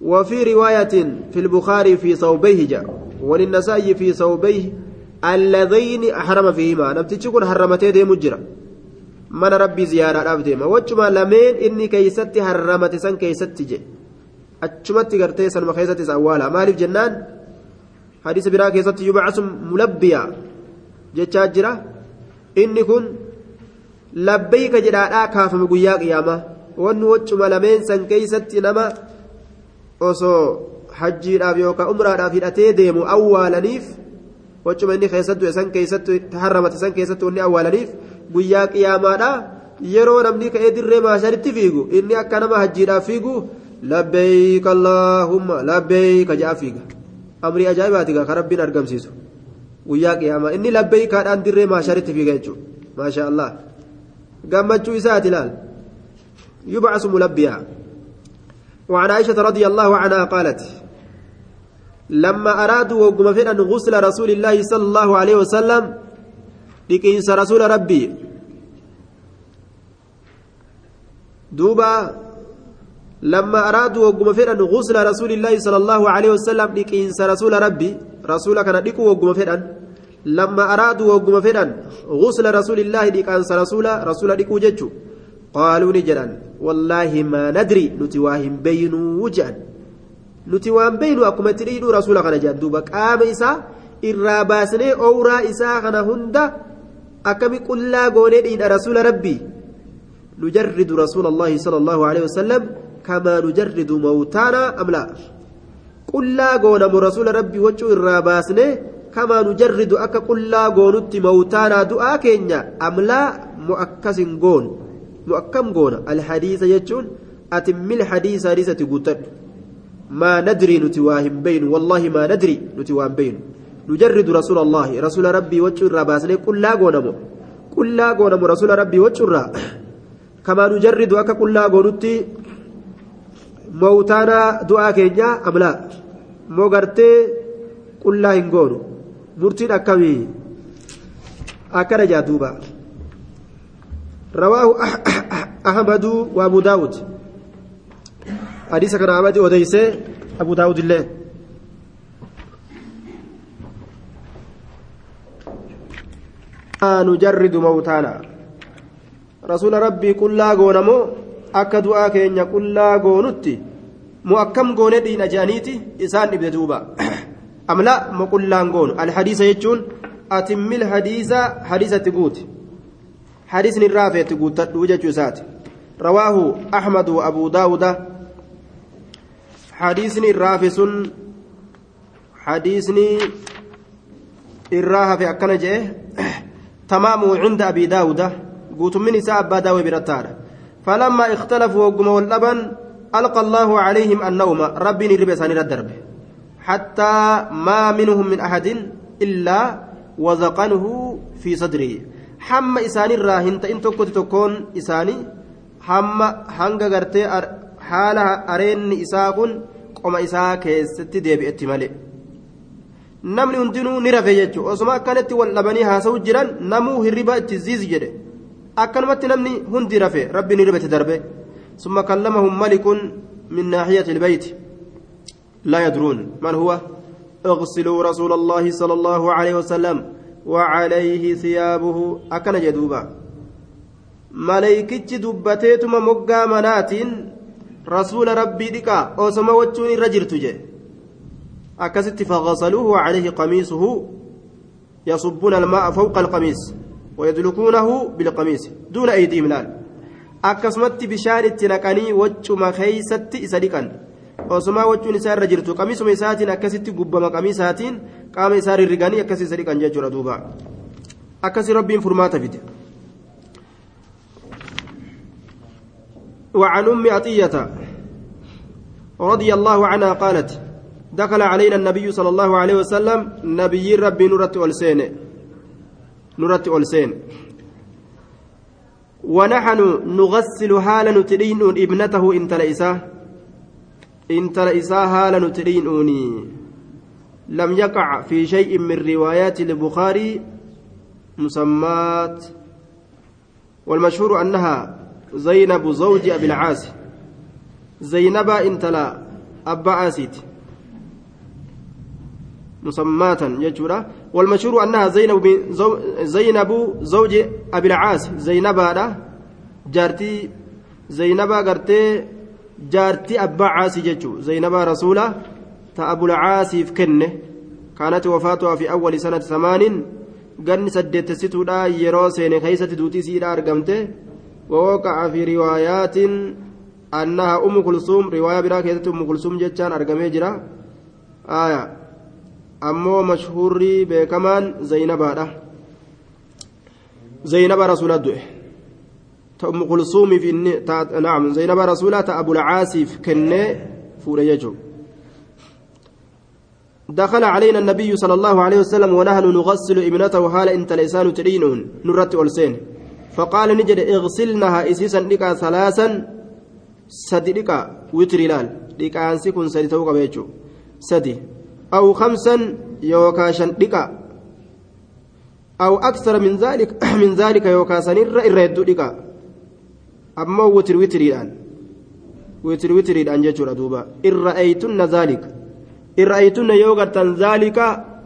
وفي رواية في البخاري في ثوبيه جاء وللنسائي في ثوبيه اللذين أحرم فيهما نبتش كن حرمتي دي مجرى من ربي زيارة أبديما وجما لمين إني كيست حرمت سن كيست جي أجمت قرتي سن مخيست أولا مالف جنان حديث برا كيست يبعث ملبيا جتشا جرا إني كن لبيك جدا كافم قيا قيامة وأن وجما لمين سن كيست نما osoo hajjiidhaaf yookaan umraadhaaf hidhatee deemu awwaalaniif wachuma inni keessattuu isan keessattuu harramate isan keessattuu inni awwaalaniif guyyaa qiyaamaadha yeroo namni ka'ee dirree maasharitti fiigu inni akka nama hajjiidhaaf fiigu labbeeyka allaahumma labbeeyka ja'a fiiga amrii ajaa'ibaati gaa kan rabbiin argamsiisu guyyaa qiyaamaa inni labbeeykaadhaan dirree maasharitti fiiga jechuudha maasha allah gammachuu isaati ilaal yubcasu mulabbiyaa وعن عائشة رضي الله عنها قالت لما أرادوا وقم فينا غسل رسول الله صلى الله عليه وسلم لكينس رسول ربي دوبا لما أرادوا وقم فينا غسل رسول الله صلى الله عليه وسلم لكينس رسول ربي رسول كان ديكو وقم لما أرادوا وقم فينا غسل رسول الله لكينس رسول رسول ديكو ججو. قالوا نجرا والله ما ندري نتي واهم بينو وجان نتي واهم بينو أكما تريدو رسول خنا جان دوبا قام إسا إرى باسني أورا إسا خنا هندا. أكمي قلا قوني إن رسول ربي. نجرد رسول الله صلى الله عليه وسلم كما نجرد موتانا أم لا؟ قلا قونا رسول ربي وجو إرى باسني كما نجرد أكا قلا قونت موتانا دعا كينيا أم لا؟ مؤكس قون مؤكم قونا الحديث يجون أتم الحديث حديثة قتل ما ندري نتواهم بين والله ما ندري نتواهم بين. نجرد رسول الله رسول ربي وجر باسني قل لا قونا قل لا قونا رسول ربي وجر [COUGHS] كما نجرد أكا قل لا قونتي موتانا دعاء كينيا أم لا موغرتي قل لا هنقونو مرتين أكمي أكرا جادوبا رواه أحمد وأبو داود حديث كان أحمد وديس أبو داود الله نجرد موتانا رسول ربي قل لا غونمو akka du'aa keenya qullaa goonutti moo akkam goone dhiina jedhaniiti isaan dhibde duuba. [CLEARS THROAT] Amla moo qullaan goonu. Alhadiisa jechuun atimmil hadiisa hadiisatti guuti. Hadiisni irraa feetti guuttadhu jechuu isaati. Rawaahu ahmadu wa abuu daawuda. Hadiisni irraa hafe sun hadiisni irraa hafe akkana jee. [CLEARS THROAT] Tamaamu cinda abii daawuda. Guutummin isaa abbaa daawee birattaadha فلما اختلفوا وقم واللبن ألقى الله عليهم النوم ربي نربسان الدرب حتى ما منهم من أحد إلا وزقنه في صدره hin ta'in tokkotti tokkoon isaanii hamma hanga gartee haala areenni isaa kun qoma isaa keessatti deebi'etti malee namni hundinuu ni rafe jechuudha osuma akkanatti wal dhabanii haasa'u jiran namuu akkanumatti namni hundi rafe rabbi ni ribate darbe ثم كلمهم ملك من ناحية البيت. لا يدرون من هو. اغسلوا رسول الله صلى الله عليه وسلم وعليه ثيابه. أكن جدوبا. ملائكتي دبتيتما مقا منات رسول ربي دكا أوسما وجوني رجرت جي. أكست فغسلوه وعليه قميصه. يصبون الماء فوق القميص. ويدلكونه بالقميص دون أيديهم naqanii waccuma keeysatti isa dhiqan osumaa wachuun isaa irra jirtu qamisuma isaatiin akkasitti gubbama qamisaatiin qaama isaa rirriganii akkasi isa dhiqan jechuudha duuba akkasi rabbiin furmaata fide وعن أم عطية رضي الله عنها قالت دخل علينا النبي صلى الله عليه وسلم نبي ربي نورت ألسين نورت ألسين ونحن نغسل حال نترين ابنته إن تلئساه إن تلئساه حال نترين لم يقع في شيء من روايات البخاري مسمات. والمشهور أنها زينب زوج أبي العاص. زينب انتلا أبا عاسيت مسماة يجورا. والمشهور أنها زينب زينب زوج أبي العاص. زينب هذا جارتي زينب قرتي جارتي أبا عاصي ججو زينب رسولة تأبو العاص في كانت وفاتها في أول سنة ثمان قرن سدت ستودا يرو سين خيسة دوتي سيدا أرقمته ووقع في روايات أنها أم كلثوم. رواية براكة أم كلثوم جتان أرقمي جرا. آية. Ammoo mashhuurri beekamaan zaynabaadha. Zaynaba rasuulaa du'e. Ta ummu kulsuumiif inni naam zaynaba rasuulaa ta abulcaasiif kennee fuudhe jechuudha دخل علينا النبي صلى الله عليه وسلم ونحن نغسل ابنته حال انت لسان تدينون نرت ألسين فقال نجد اغسلنها اسيسا ديكا ثلاثا سدي ديكا وتري لال ديكا انسي كن سدي توقع بيجو سدي أو خمسا يوكا شندقا أو أكثر من ذلك [CLEARS THROAT] من ذلك يوكا سنر إرهدو دقا أما وتر وتريدان. وتر وتريدان جاتشورا دوبا. إن رأيتن ذلك. إن رأيتن يوغرتن ذلك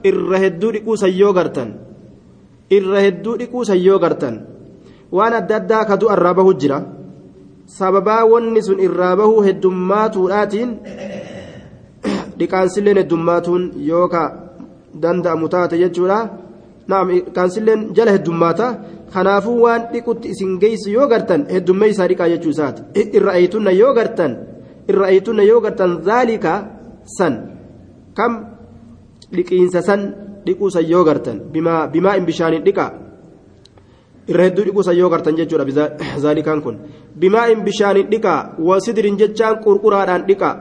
إرهدو دقوسا يوغرتن. إرهدو دقوسا يوغرتن. waan adda addaa kadu irraa bahu jira sababaa wanni sun dhiqaansilleen heddummaatuun yookaa danda'amu taate jechuudha naam dhiqaansilleen jala heddummaata kanaafuu waan dhiqutti isin geessu yoo gartan heddummeessaa dhiqaa jechuu isaati irra aytunna yoo gartan irra aytunna yoo gartan zaalika san kam dhiqiinsa san dhiquusan yoo gartan bimaa in bishaaniin dhiqaa irra hedduu dhiquusan yoo gartan jechuudha zaalikaan kun bimaa in bishaaniin dhiqaa wasidiriin jechaan qurquraadhaan dhiqaa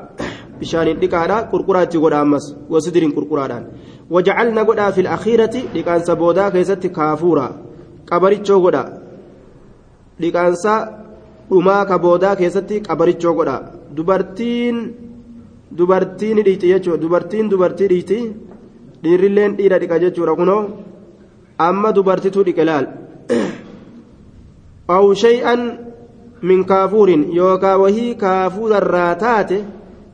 bishaaniin dhiqaadha qurquraa itti godha ammas wasidiriin qurquraadhaan. Wajacalna godhaa fil akhiirati dhiqaansa boodaa keessatti kaafuura. Qabarichoo godha. Dhiqaansa dhumaa ka boodaa keessatti qabarichoo godha. Dubartiin dubartiin dhiiti jechuudha. Dubartiin dubartii dhiiti dhiirrilleen dhiira dhiqa jechuudha kunoo. Amma dubartituu dhiqe laal? [COUGHS] Aw shay'an min kaafuurin yookaa wahii kaafuurarraa taate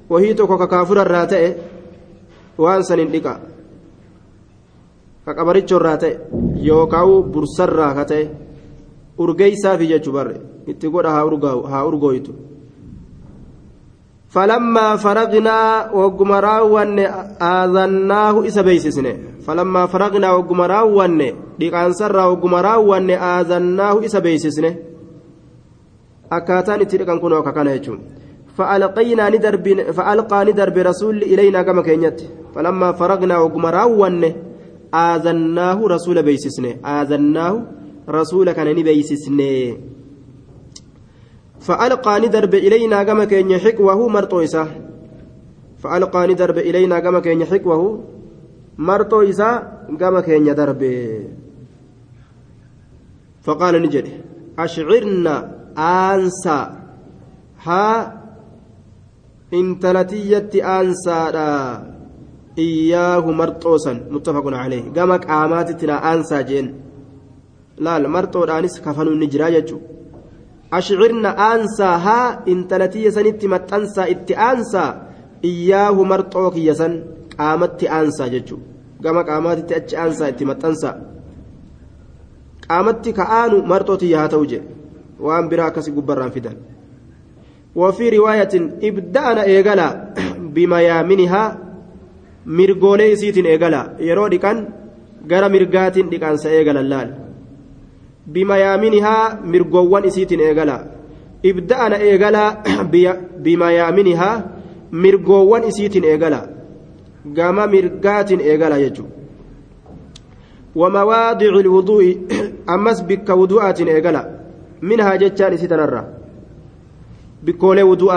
wahii tokko ka kaafurarraa ta'e waan sanin dhiqa ka qabarichorraa ta'e yookaan bursarraa ka ta'e urgeessaafi jechuu barre itti godha haa urgooytu faraqnaa wagguma raawwanne aazannaahu isa beeysisne falammaa faraqnaa wagguma raawwanne dhiqaansarraa wagguma raawwanne aazannaahu isa beeysisne akkaataan itti dhiqan kunoo akka kana jechuun فألقينا ندرب فألقى ندرب رسول إلينا كما كينيت. فلما فرغنا وقم راون آذناه رسول بيسسني آذناه رسول كان بيسسني فألقى ندرب إلينا كما كين حكوه مرطويسا فألقى ندرب إلينا كما كين حكوه مرطويسا كما كين درب. فقال نجد أشعرنا أنسى ها intalatiyyatti aansaadha. Iyyaahu marxoosan muttafaqun calee gama qaamaatitti na aansaa jeen. Laal marxoodhaanis kafanuun ni jiraa jechuudha ashcirna aansaa haa intalatiyya sanitti maxxansaa itti aansaa? Iyyaahu marxoo kiyya san qaamatti aansaa jechuudha gama qaamaatitti achi aansaa itti maxxansaa. Qaamatti ka'aanu marxoo tiyya haa ta'u jedhe waan biraa akkasii gubbarraan fidan وفي رواية ابدأنا إيجالا بميامنها mirgoolee isiitiin eegala yeroo dhiqan gara mirgaatiin dhiqaansa eegala laal bimayaaminihaa mirgoowwan isiitiin eegala ibda'ana eegala bimayaaminihaa mirgoowwan isiitiin eegala gama mirgaatiin eegala jechuudha ومواضع الوضوء أمس بك وضوءات إيقلا منها جتان إسيتنرى بكولي وضوء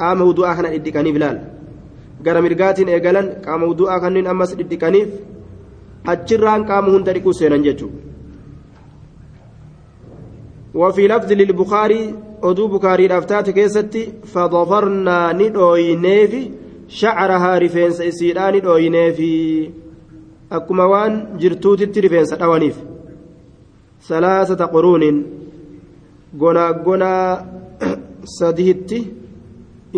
قام وضوء خنا إدكاني بلال gara mirgaatiin eegalan qaama wudu'aa kanneen ammas dhidhiqaniif achirraan qaama hunda dhiquu seenan jechuudha. وفي لفظ للبخاري أدو بكاري الأفتات كيستي فظفرنا ندوينيفي شعرها رفينس إسيران ندوينيفي أكما وان جرتوت رفينس أوانيف ثلاثة قرون قنا قنا sadiitti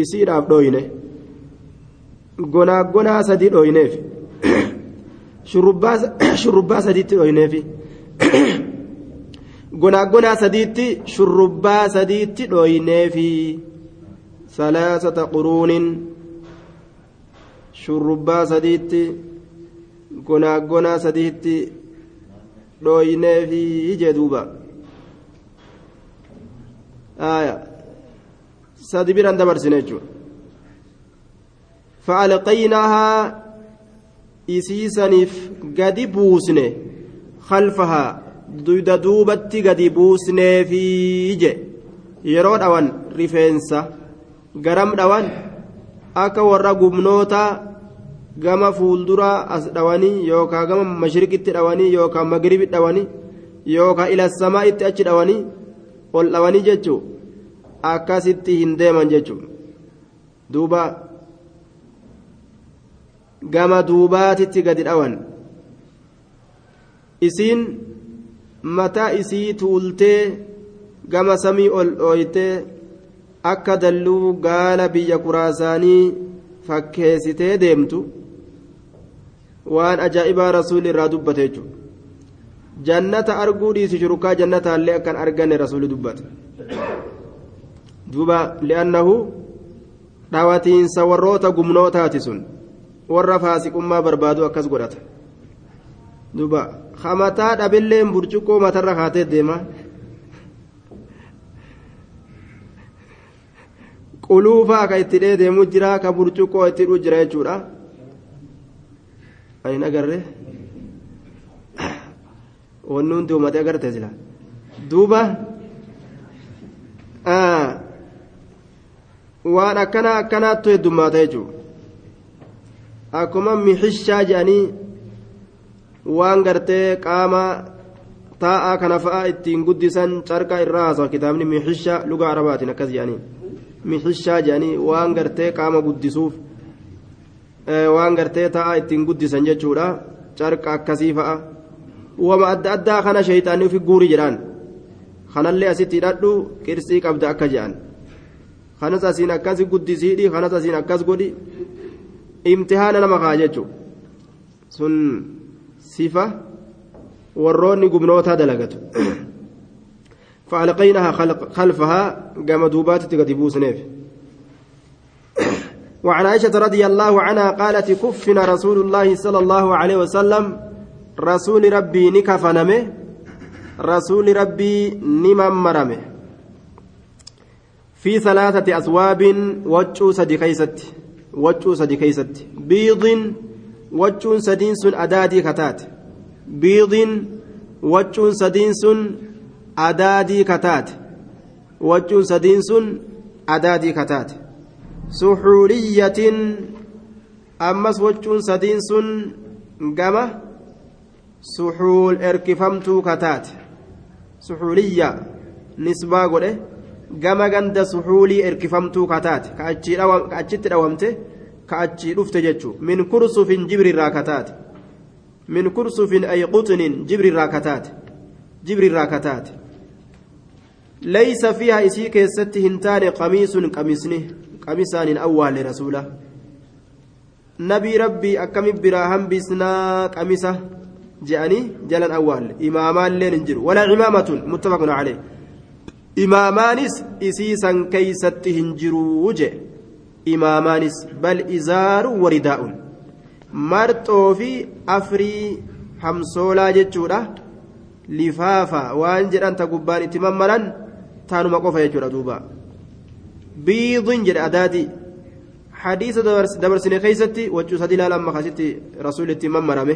isiidhaaf dhooyne gonaa gonaa sadii dhooyneef [COUGHS] [COUGHS] shurrubbaa sadiitti dhooyneefi [COUGHS] gonaa gonaa sadiitti shurrubbaa sadiitti dhooyneefi salaasata quruunin shurrubbaa sadiitti gonaa gonaa sadiitti dhooyneefi ijee duuba. Aayaa sadi dabarsine jechuudha fa'alqaynahaa isiisaniif gadi buusne khalfahaa duyda duubatti gadi buusneefiije yeroo dhawan rifeensa garam dhawan akka warra gubnoota gama fuulduraa as dhawanii yookaan gama mashriqitti dhawanii yookaan magribi dhawanii yookaan ila itti achi dhawanii ol dhawanii jechuudha. Akkasitti hin deeman jechuun duuba gama duubaatitti gadi dhawan. Isiin mataa isii tuultee gama samii ol dhooytee akka dalluu gaala biyya kuraasaanii fakkeessitee deemtu waan ajaa'ibaa rasuulli irraa dubbate jechuudha. Jannata arguu dhiisi shurukaa jannataallee akkan arganne rasuulli dubbate duuba li'annahu dhawatiinsa warroota gumnootaati sun warra faasiqummaa barbaadu akkas godhata. Duuba hamataa dhabilleen burcuqqoo matarra kaatee deema. Quluufaa ka itti dheedeemu jira ka burcuqqoo itti hidhuu jira jechuudha. Ayin agarre? Wanni hundi uumatee agarte sila. Duuba waan akkana akkanaattu heddummaata jechuudha akkuma mixishaa jedhanii waan gartee qaama taa'aa kana fa'a ittiin guddisan carqa irraa haasawa kitaabni mixishaa luga arabaatiin akkas jedhanii mixishaa jedhanii waan gartee qaama guddisuuf waan gartee taa'aa ittiin guddisan jechuudha carqa akkasii fa'a wama adda addaa kana sheeyxaanii ofi guuri jedhaan kanallee asitti hidhadhu qirsii qabda akka jedhan kanas asiin akkas guddisiidhi kanas asiin akkas godhi. Imtihaana nama kaa jechuudha sun sifa warroonni gubnootaa dalagatu. فألقيناها خلفها قام دوبات تقدبوس نيف وعن عائشة رضي الله عنها قالت كفنا رسول الله صلى الله عليه وسلم رسول ربي نكفنمه رسول ربي نممرمه في ثلاثة أثواب وجو سدي كيست وجو سدي كيست. بيض وجو سدين سن أدادي كتات. بيض وجو سدين سن أدادي كتات. وجو سدين سن أدادي كتات. سحورية أمس وجو سدين سن قمة سحول إركفمتو كتات. سحولية نسبة قولة. Gama ganda suxuulii erkifamtuu kataate. Ka achitti dhawamte كأتشي رفت جتشو من كرسف جبر الراكتات من كرسف أي قطن جبر الراكتات جبر الراكتات ليس فيها إسي كيست هنتان قميص قميصني قميصان أول لرسوله نبي ربي أكم براهم بسنا قميصة جاءني جلن أول إمامان لين انجر ولا عمامة متفق عليه إمامانس إسيسا كيست هنجروا جئ imaamaanis bal izaaru waridaa'un marxoo fi afrii hamsoolaa jechuudha lifaafa waan jedhan ta gubbaan itti mammaran taanuma qofa jechuudha duuba biidin jedhe hadiisa dabarsine keessatti waccuu sadi ilaala amma kasitti rasuulli itti mammarame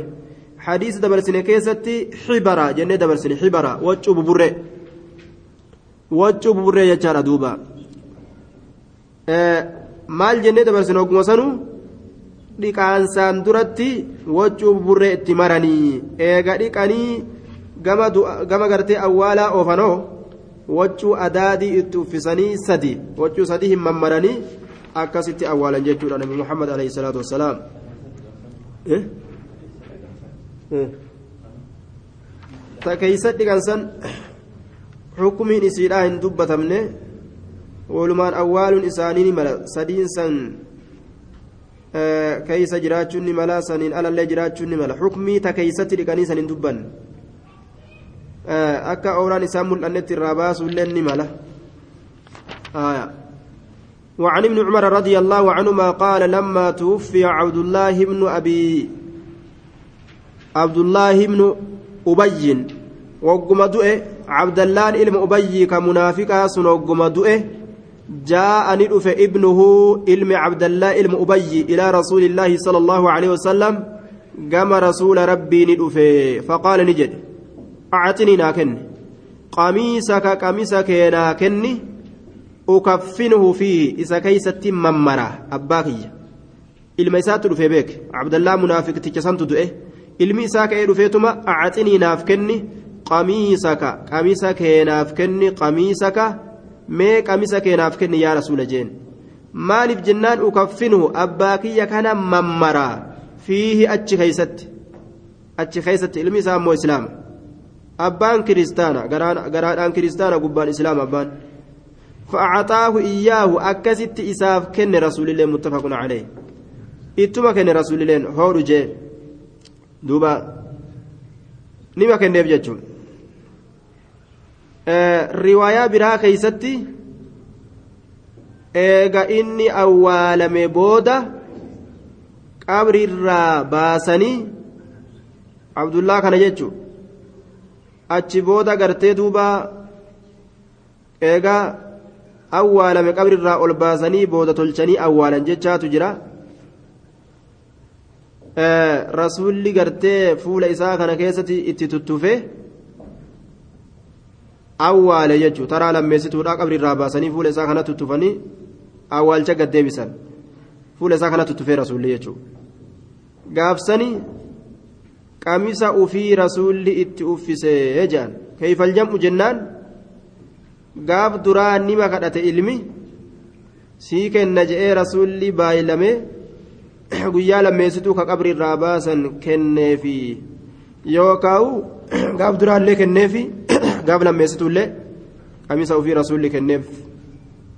hadiisa dabarsine keessatti xibara jennee dabarsine xibara waccuu buburree waccuu buburree jechaadha duuba maal jennee dabarsine ogguma sanuu dhiqaansaan duratti waccuu buburree itti maranii eega dhiqanii gama gartee awwaalaa oofanoo waccuu adaadii itti uffisanii sadi waccuu sadii hin mammaranii akkasitti awwaalan jechuudha nabi muhammad alayhi salaatu wassalaam ta keeysa dhiqansan xukumiin isiidhaa hin dubbatamne walumaan awwaaluun isaanii ni mala sadiin san keeysa jiraachuun ni mala saniin alallee jiraachuun ni mala xukumii ta keeysatti dhiqanii san hin dubbanne akka oolaan isaan mul'annetti irraa baasuullee ni mala وعن ابن عمر رضي الله عنهما قال لما توفي عبد الله بن أبي عبد الله بن أبي وقم دؤه عبد الله إلم أبي كمنافقا سن وقم دؤه جاء ندف ابنه إلم عبد الله إلم أبي إلى رسول الله صلى الله عليه وسلم قام رسول ربي ندف فقال نجد أعطني ناكن قميصك قميصك ناكني أكفنه فيه إذا كيست ممرة ilma isaatu dhufe beek abdallaa munaafiqticha santu du'e. Ilmi isaa ka'ee dhufeetuma acaxinii naaf kenni? qamiisaka qamisa kee naaf kenni qamiisaka mee qamisa kee naaf kenni yaa rasuula jeen maaliif jennaan ukaffinuhu abbaa kiyya kana mammaraa fiihi achi keeysatti achi keeysatti ilmi isaa ammoo islaama abbaan kiristaana garaadhaan kiristaana gubbaan islaama abbaan فأعطاه إياه أكست إساف كن رسول الله متفق عليه إتما كن رسول الله هو رجال دوبا نما كن نبجتشون riwaayaa biraa keeysatti eega inni awwaalame booda qabri irraa baasanii abdullaa kana jechu achi booda gartee duuba eega awwaalame qabri irraa ol baasanii booda tolchanii awwaalan jechaatu jira. Rasuulli gartee fuula isaa kana keessatti itti tuttufe awwaale jechuun taraa lammeessituudha qabri irraa baasanii fuula isaa kana tuttufanii awwaalcha gaddeebisan fuula isaa kana tuttufee rasuulli jechuudha gaafsanii qamisa ufii rasuulli itti uffisee jedhan keeyfal jam'u jennaan gaaf duraa nima kadhate ilmi sii kenna je'ee rasuulli baay'ilame [CLEARS THROAT] guyyaa lammeessituu ka qabri irraa baasan kenneefi. Yookaan [CLEARS THROAT] gaaf duraallee kenneefi gaaf lammeessituullee qamisa ufii rasuulli kenneef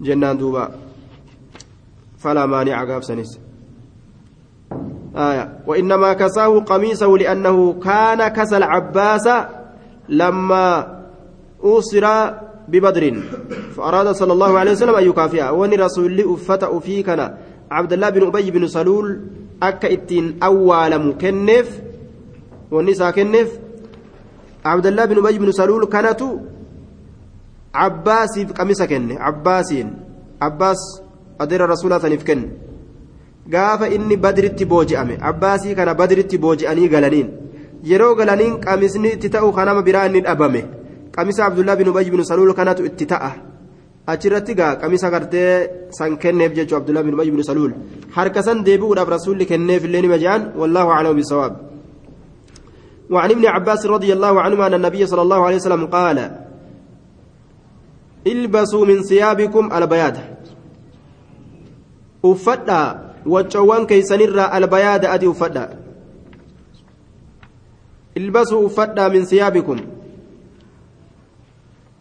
jennaan duuba. Falaa maani'a gaaf sanis. آية وإنما كساه قميصه لأنه كان كسى العباس لما أوصر ببدر فأراد صلى الله عليه وسلم أن يكافئه وني رسول أفتأ فيكنا عبد الله بن أبي بن سلول أكا إتين أول مكنف والنساء كنف عبد الله بن أبي بن سلول كانت عباس قميص كن عباسين عباس أدير الرسول ثاني كن gaafa inni badritti booji'ame abbaasii kana badritti booji'anii galaniin yeroo galaniin qamisni itti ta'u kanama biraa inni dhabame qamisa abdullaa bin ubayy bin saluul kanatu itti ta'a achirratti gaa qamisa gartee san kenneef jechuu abdullaa bin ubayy bin saluul harka san deebi'uudhaaf rasuulli kenneef illee nima jedhan wallaahu aclamu bisawaab وعن ابن عباس رضي الله عنهما أن النبي صلى الله عليه وسلم قال البسوا من ثيابكم البياض uffadhaa waccoowwan keeysanirraa albayaada adii uffadha ilbasuu uffadhaa min siyaabikum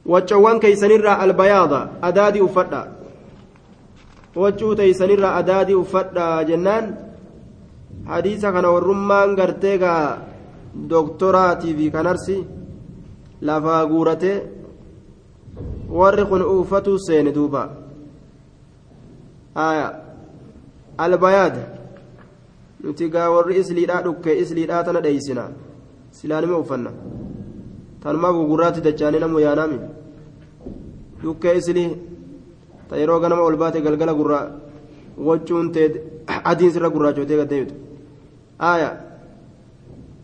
waccoowwan keeysanirraa albayaada adaadii uffadha waccuu teeysanirraa adaadii uffadha jennaan hadiisa kana warrummaan gartee gaa doktoraatii fi kanarsi lafaa guuratee warri kun uffatu seene duuba. Albayaad nuti gaa warri isliidhaa dhukke isliidhaa tana dheeysina silaanima uffanna. Tanumaa gugurraatti dachaanii namu yaanaami dhukkee islii ta yeroo ganama ol baate galgala gurraa waccuun tee adiin sirra gurraachotee gaddeebitu aaya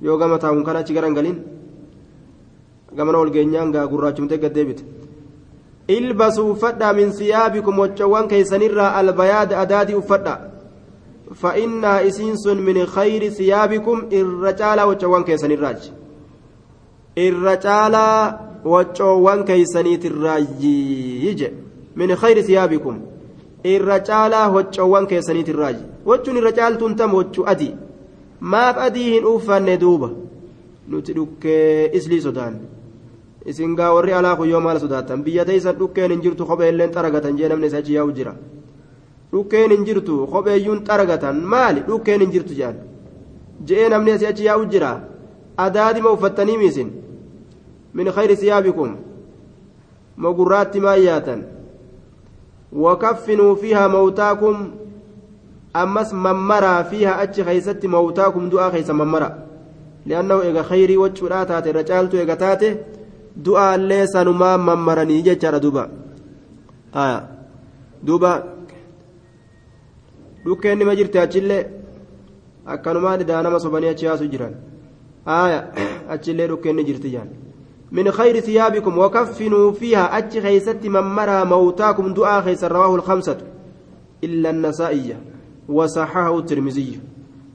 yoo gama taa'uun kana achi garan galiin gamana ol geenyaan gaa gurraachumtee gaddeebite ilbasuu uffadhaa min siyaabikum waccawwan keeysanirraa albayaada adaadii uffadhaa فإنها إسينس من خير ثيابكم الرجال وجوان كيسن الراج الرجال وجوان كيسنيت الراج من خير ثيابكم الرجال وجوان كيسنيت الراج وجون الرجال تنتم وجو أدي ما فأديهن أوفان دوبة نتلك إسلي سودان isin gaa warri alaa kun yoo maal sodaatan biyya teeysan dhukkeen hin jirtu kophee illeen xaragatan jee namni isa achi yaa'u jira dhukkeen hin jirtu kopheeyyuun xaragatan maali dhukkeen hin jirtu jedhan je'ee namni asii achi jira adaadima uffattanii miisin min khayri siyaabikum mogurraatti maa yaatan wakaffinuu fiihaa mawtaakum ammas mammaraa fiihaa achi keeysatti mawtaakum du'aa keeysa mammara li'annahu ega khayrii waccuudhaa taate irra caaltu ega taate du'aallee sanumaa mammaranii jechaadha duuba duuba dhukkeen nima jirte achillee akkanumaa dhidaa nama sobanii achi yaasu jiran aya achillee dhukkeen ni jirti jaan من خير ثيابكم وكفنوا فيها أتش خيست ممرها موتاكم دعاء خيس رواه الخمسة إلا النسائية وصححه الترمذي.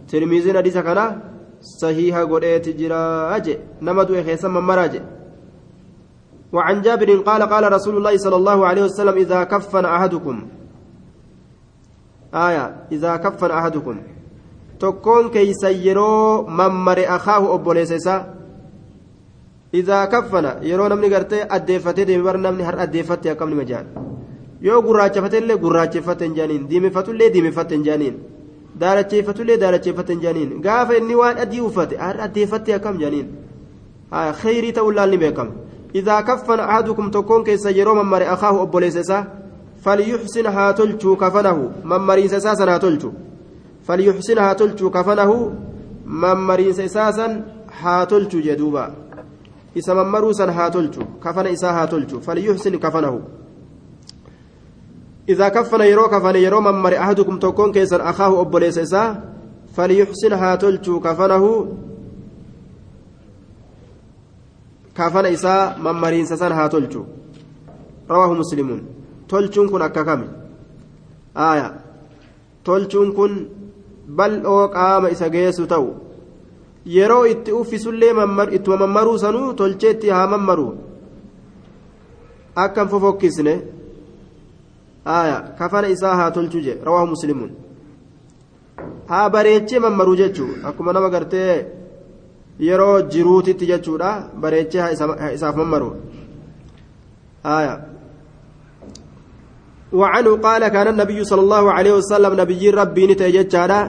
ترمذي نديس كان صحيح قرأت جراج نمدو خيس ممراج وعن جابر قال قال رسول الله صلى الله عليه وسلم إذا كفن أحدكم. آية إذا كفن أحدكم. تكون كي سيرو ممر أخاه أبو ليسيسا إذا كفن. يرو نمني قرتي أديفتي ديمي بر نمني هر أديفتي أكم مجان yoo gurraachefatellee gurraacheffaten jaaniin diimifatullee diimifaten jaaniin daalacheeffatullee daalacheeffaten jaaniin gaafa inni waan adii uffate addeeffatte akkam jaaniin khayrii ta'uu laalni beekama إذا كفن أحدكم تكون كيس يروم ممر أخاه أبو ليسسا فليحسن هاتلتو كفنه ممرين ساسا هاتلتو فليحسن هاتلتو كفنه ممرين ساسا هاتلتو جدوبا إسا ممروسا هاتلتو كفن إسا هاتلتو فليحسن كفنه إذا كفن يرو كفن يرو ممر أحدكم تكون كيس أخاه أبو ليسسا فليحسن هاتلتو كفنه kafana isaa mammariinsa san haa tolchu rawaahu muslimuun tolchuun kun akka kami aaya tolchuun kun bal'oo qaama isa geessu ta'u yeroo itti uffisullee ittuma mammaruu sanuu tolcheetti haa mammaru akkan fofokkisne aaya kafana isaa haa tolchu je rawaahu muslimuun haa bareechee mammaruu jechuu akkuma nama gartee yeroo jiruutitti jechuudha bareechee isaaf mammaru آية وعنه قال كان النبي صلى الله عليه وسلم نبي ربي نتي جتشارا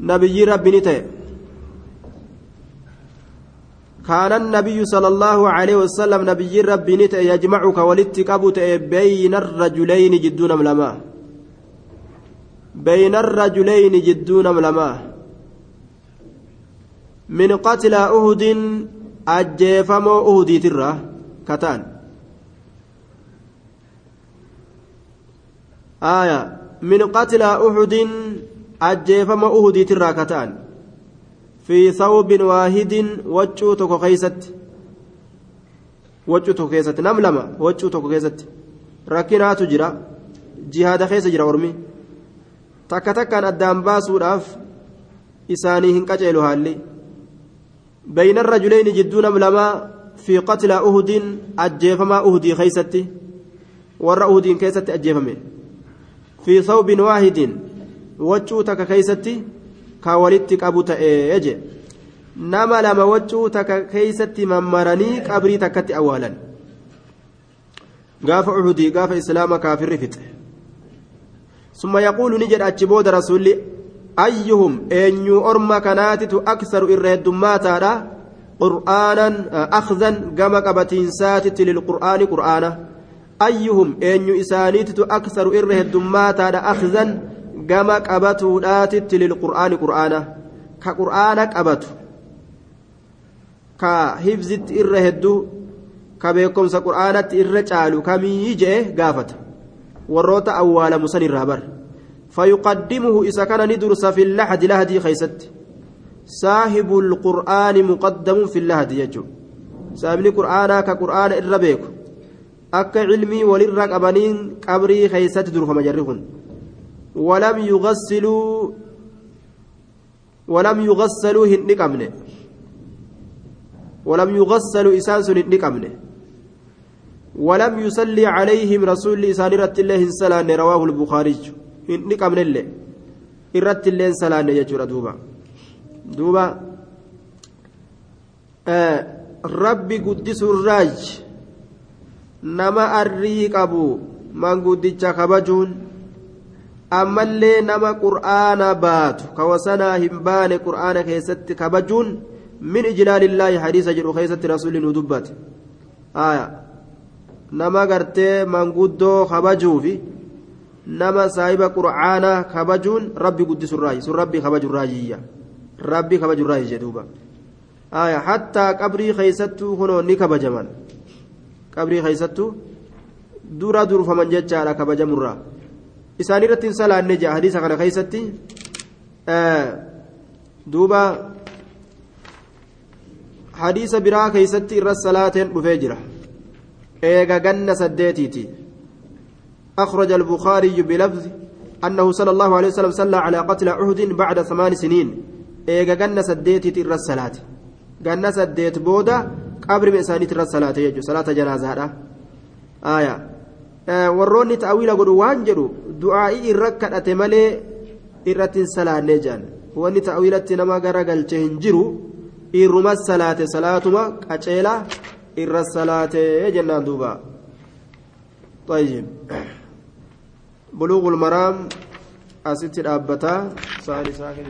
نبي ربي نتي كان النبي صلى الله عليه وسلم نبي ربي نتي يجمعك ولتكبت بين الرجلين جدون ملما. بين الرجلين جدون ملما. من قتل أهد أجيفمو أهدي ترى كتان. آية. من قتل أهد أجيفمو أهدي ترى كتان. في ثوب واحد وجوتك خيست. وجوتك خيست. نملمة وجوتك خيست. ركنات جرا. جهاد خيس جرا ورمي. takkaan addaan baasuudhaaf isaanii hin qaceelu haalli بين الرجلين جدون لما. في قتل أهد أجيفما أهدي خيستي ور أهد كيست أجيفمه في ثوب واحد وجهو تك كيستي كولدت أبو تأجي نما لما وجهو تك كيستي ممرني قبري تكت أولا قاف عهدي قاف إسلام كافر فتح ثم يقول نجد أتشبود رسولي أيهم أن أرمى كناتت أكثر إرهدماتا قرآنا أخذا كما قبتين ساتت للقرآن قرآنا أيهم أن إسانيتت أكثر إرهدماتا أخذا كما قبتوا آتت للقرآن قرآنا كقرآن قبتوا كحفظت إرهدو كبيكم سقرآنت إرجالو كمي جئ قافت وروت أول مسن الرابر فيقدمه إذا كان ندرس في اللحد لهدي خيست صاحب القرآن مقدم في اللهد يجو سامني قرآنا كقرآن الربيك أك علمي وللرق أبنين قبري خيست درف مجرهن ولم يغسلوا ولم يغسلوا هنقمن ولم يغسلوا إسانس هنقمن ولم يصلي عليهم رسول لسان رت الله سلام رواه البخاري. هنقمن الله irratti illeen salaanne jechuudha duuba duuba rabbi guddisuurraaj nama arrii qabu manguddicha kabajuun ammallee nama qur'aana baatu kawasanaa hin baane qur'aana keessatti kabajuun min ijlaalillaahi hadiisa jedhu keessatti rasuulli nu dubbate. Nama gartee manguddoo kabajuufi nama saahiba qur'aanaa kabajuun rabbi guddisurraayi sun rabbi kabajurraayiyya rabbi kabajurraayi jedhuuba hattaa qabrii keeysattuu kunoo ni kabajaman. Qabrii keeysattuu dura durfaman jechaadha kabajamurraa isaan irratti hin salaanne jea hadiisa kana keeysatti duuba hadiisa biraa keeysatti irra salaateen dhufee jira eega ganna saddeetiiti أخرج البخاري بلفظ أنه صلى الله عليه وسلم صلى على قتل عهد بعد ثمان سنين. إيجا جنة سديت تر الصلاة جنة سديت بودا قبر من تر الصلاة يجو. صلاة جنازة آية. warroonni ta'awiila godhu waan jedhu du'aa'ii irra kadhate malee irratti hin salaanne jedhan wanni ta'awiilatti nama garagalche hin jiru irruma salaate salaatuma qaceela irra salaate jennaan duuba طيب بلوغ المرام أستي أبتا سالي ساكن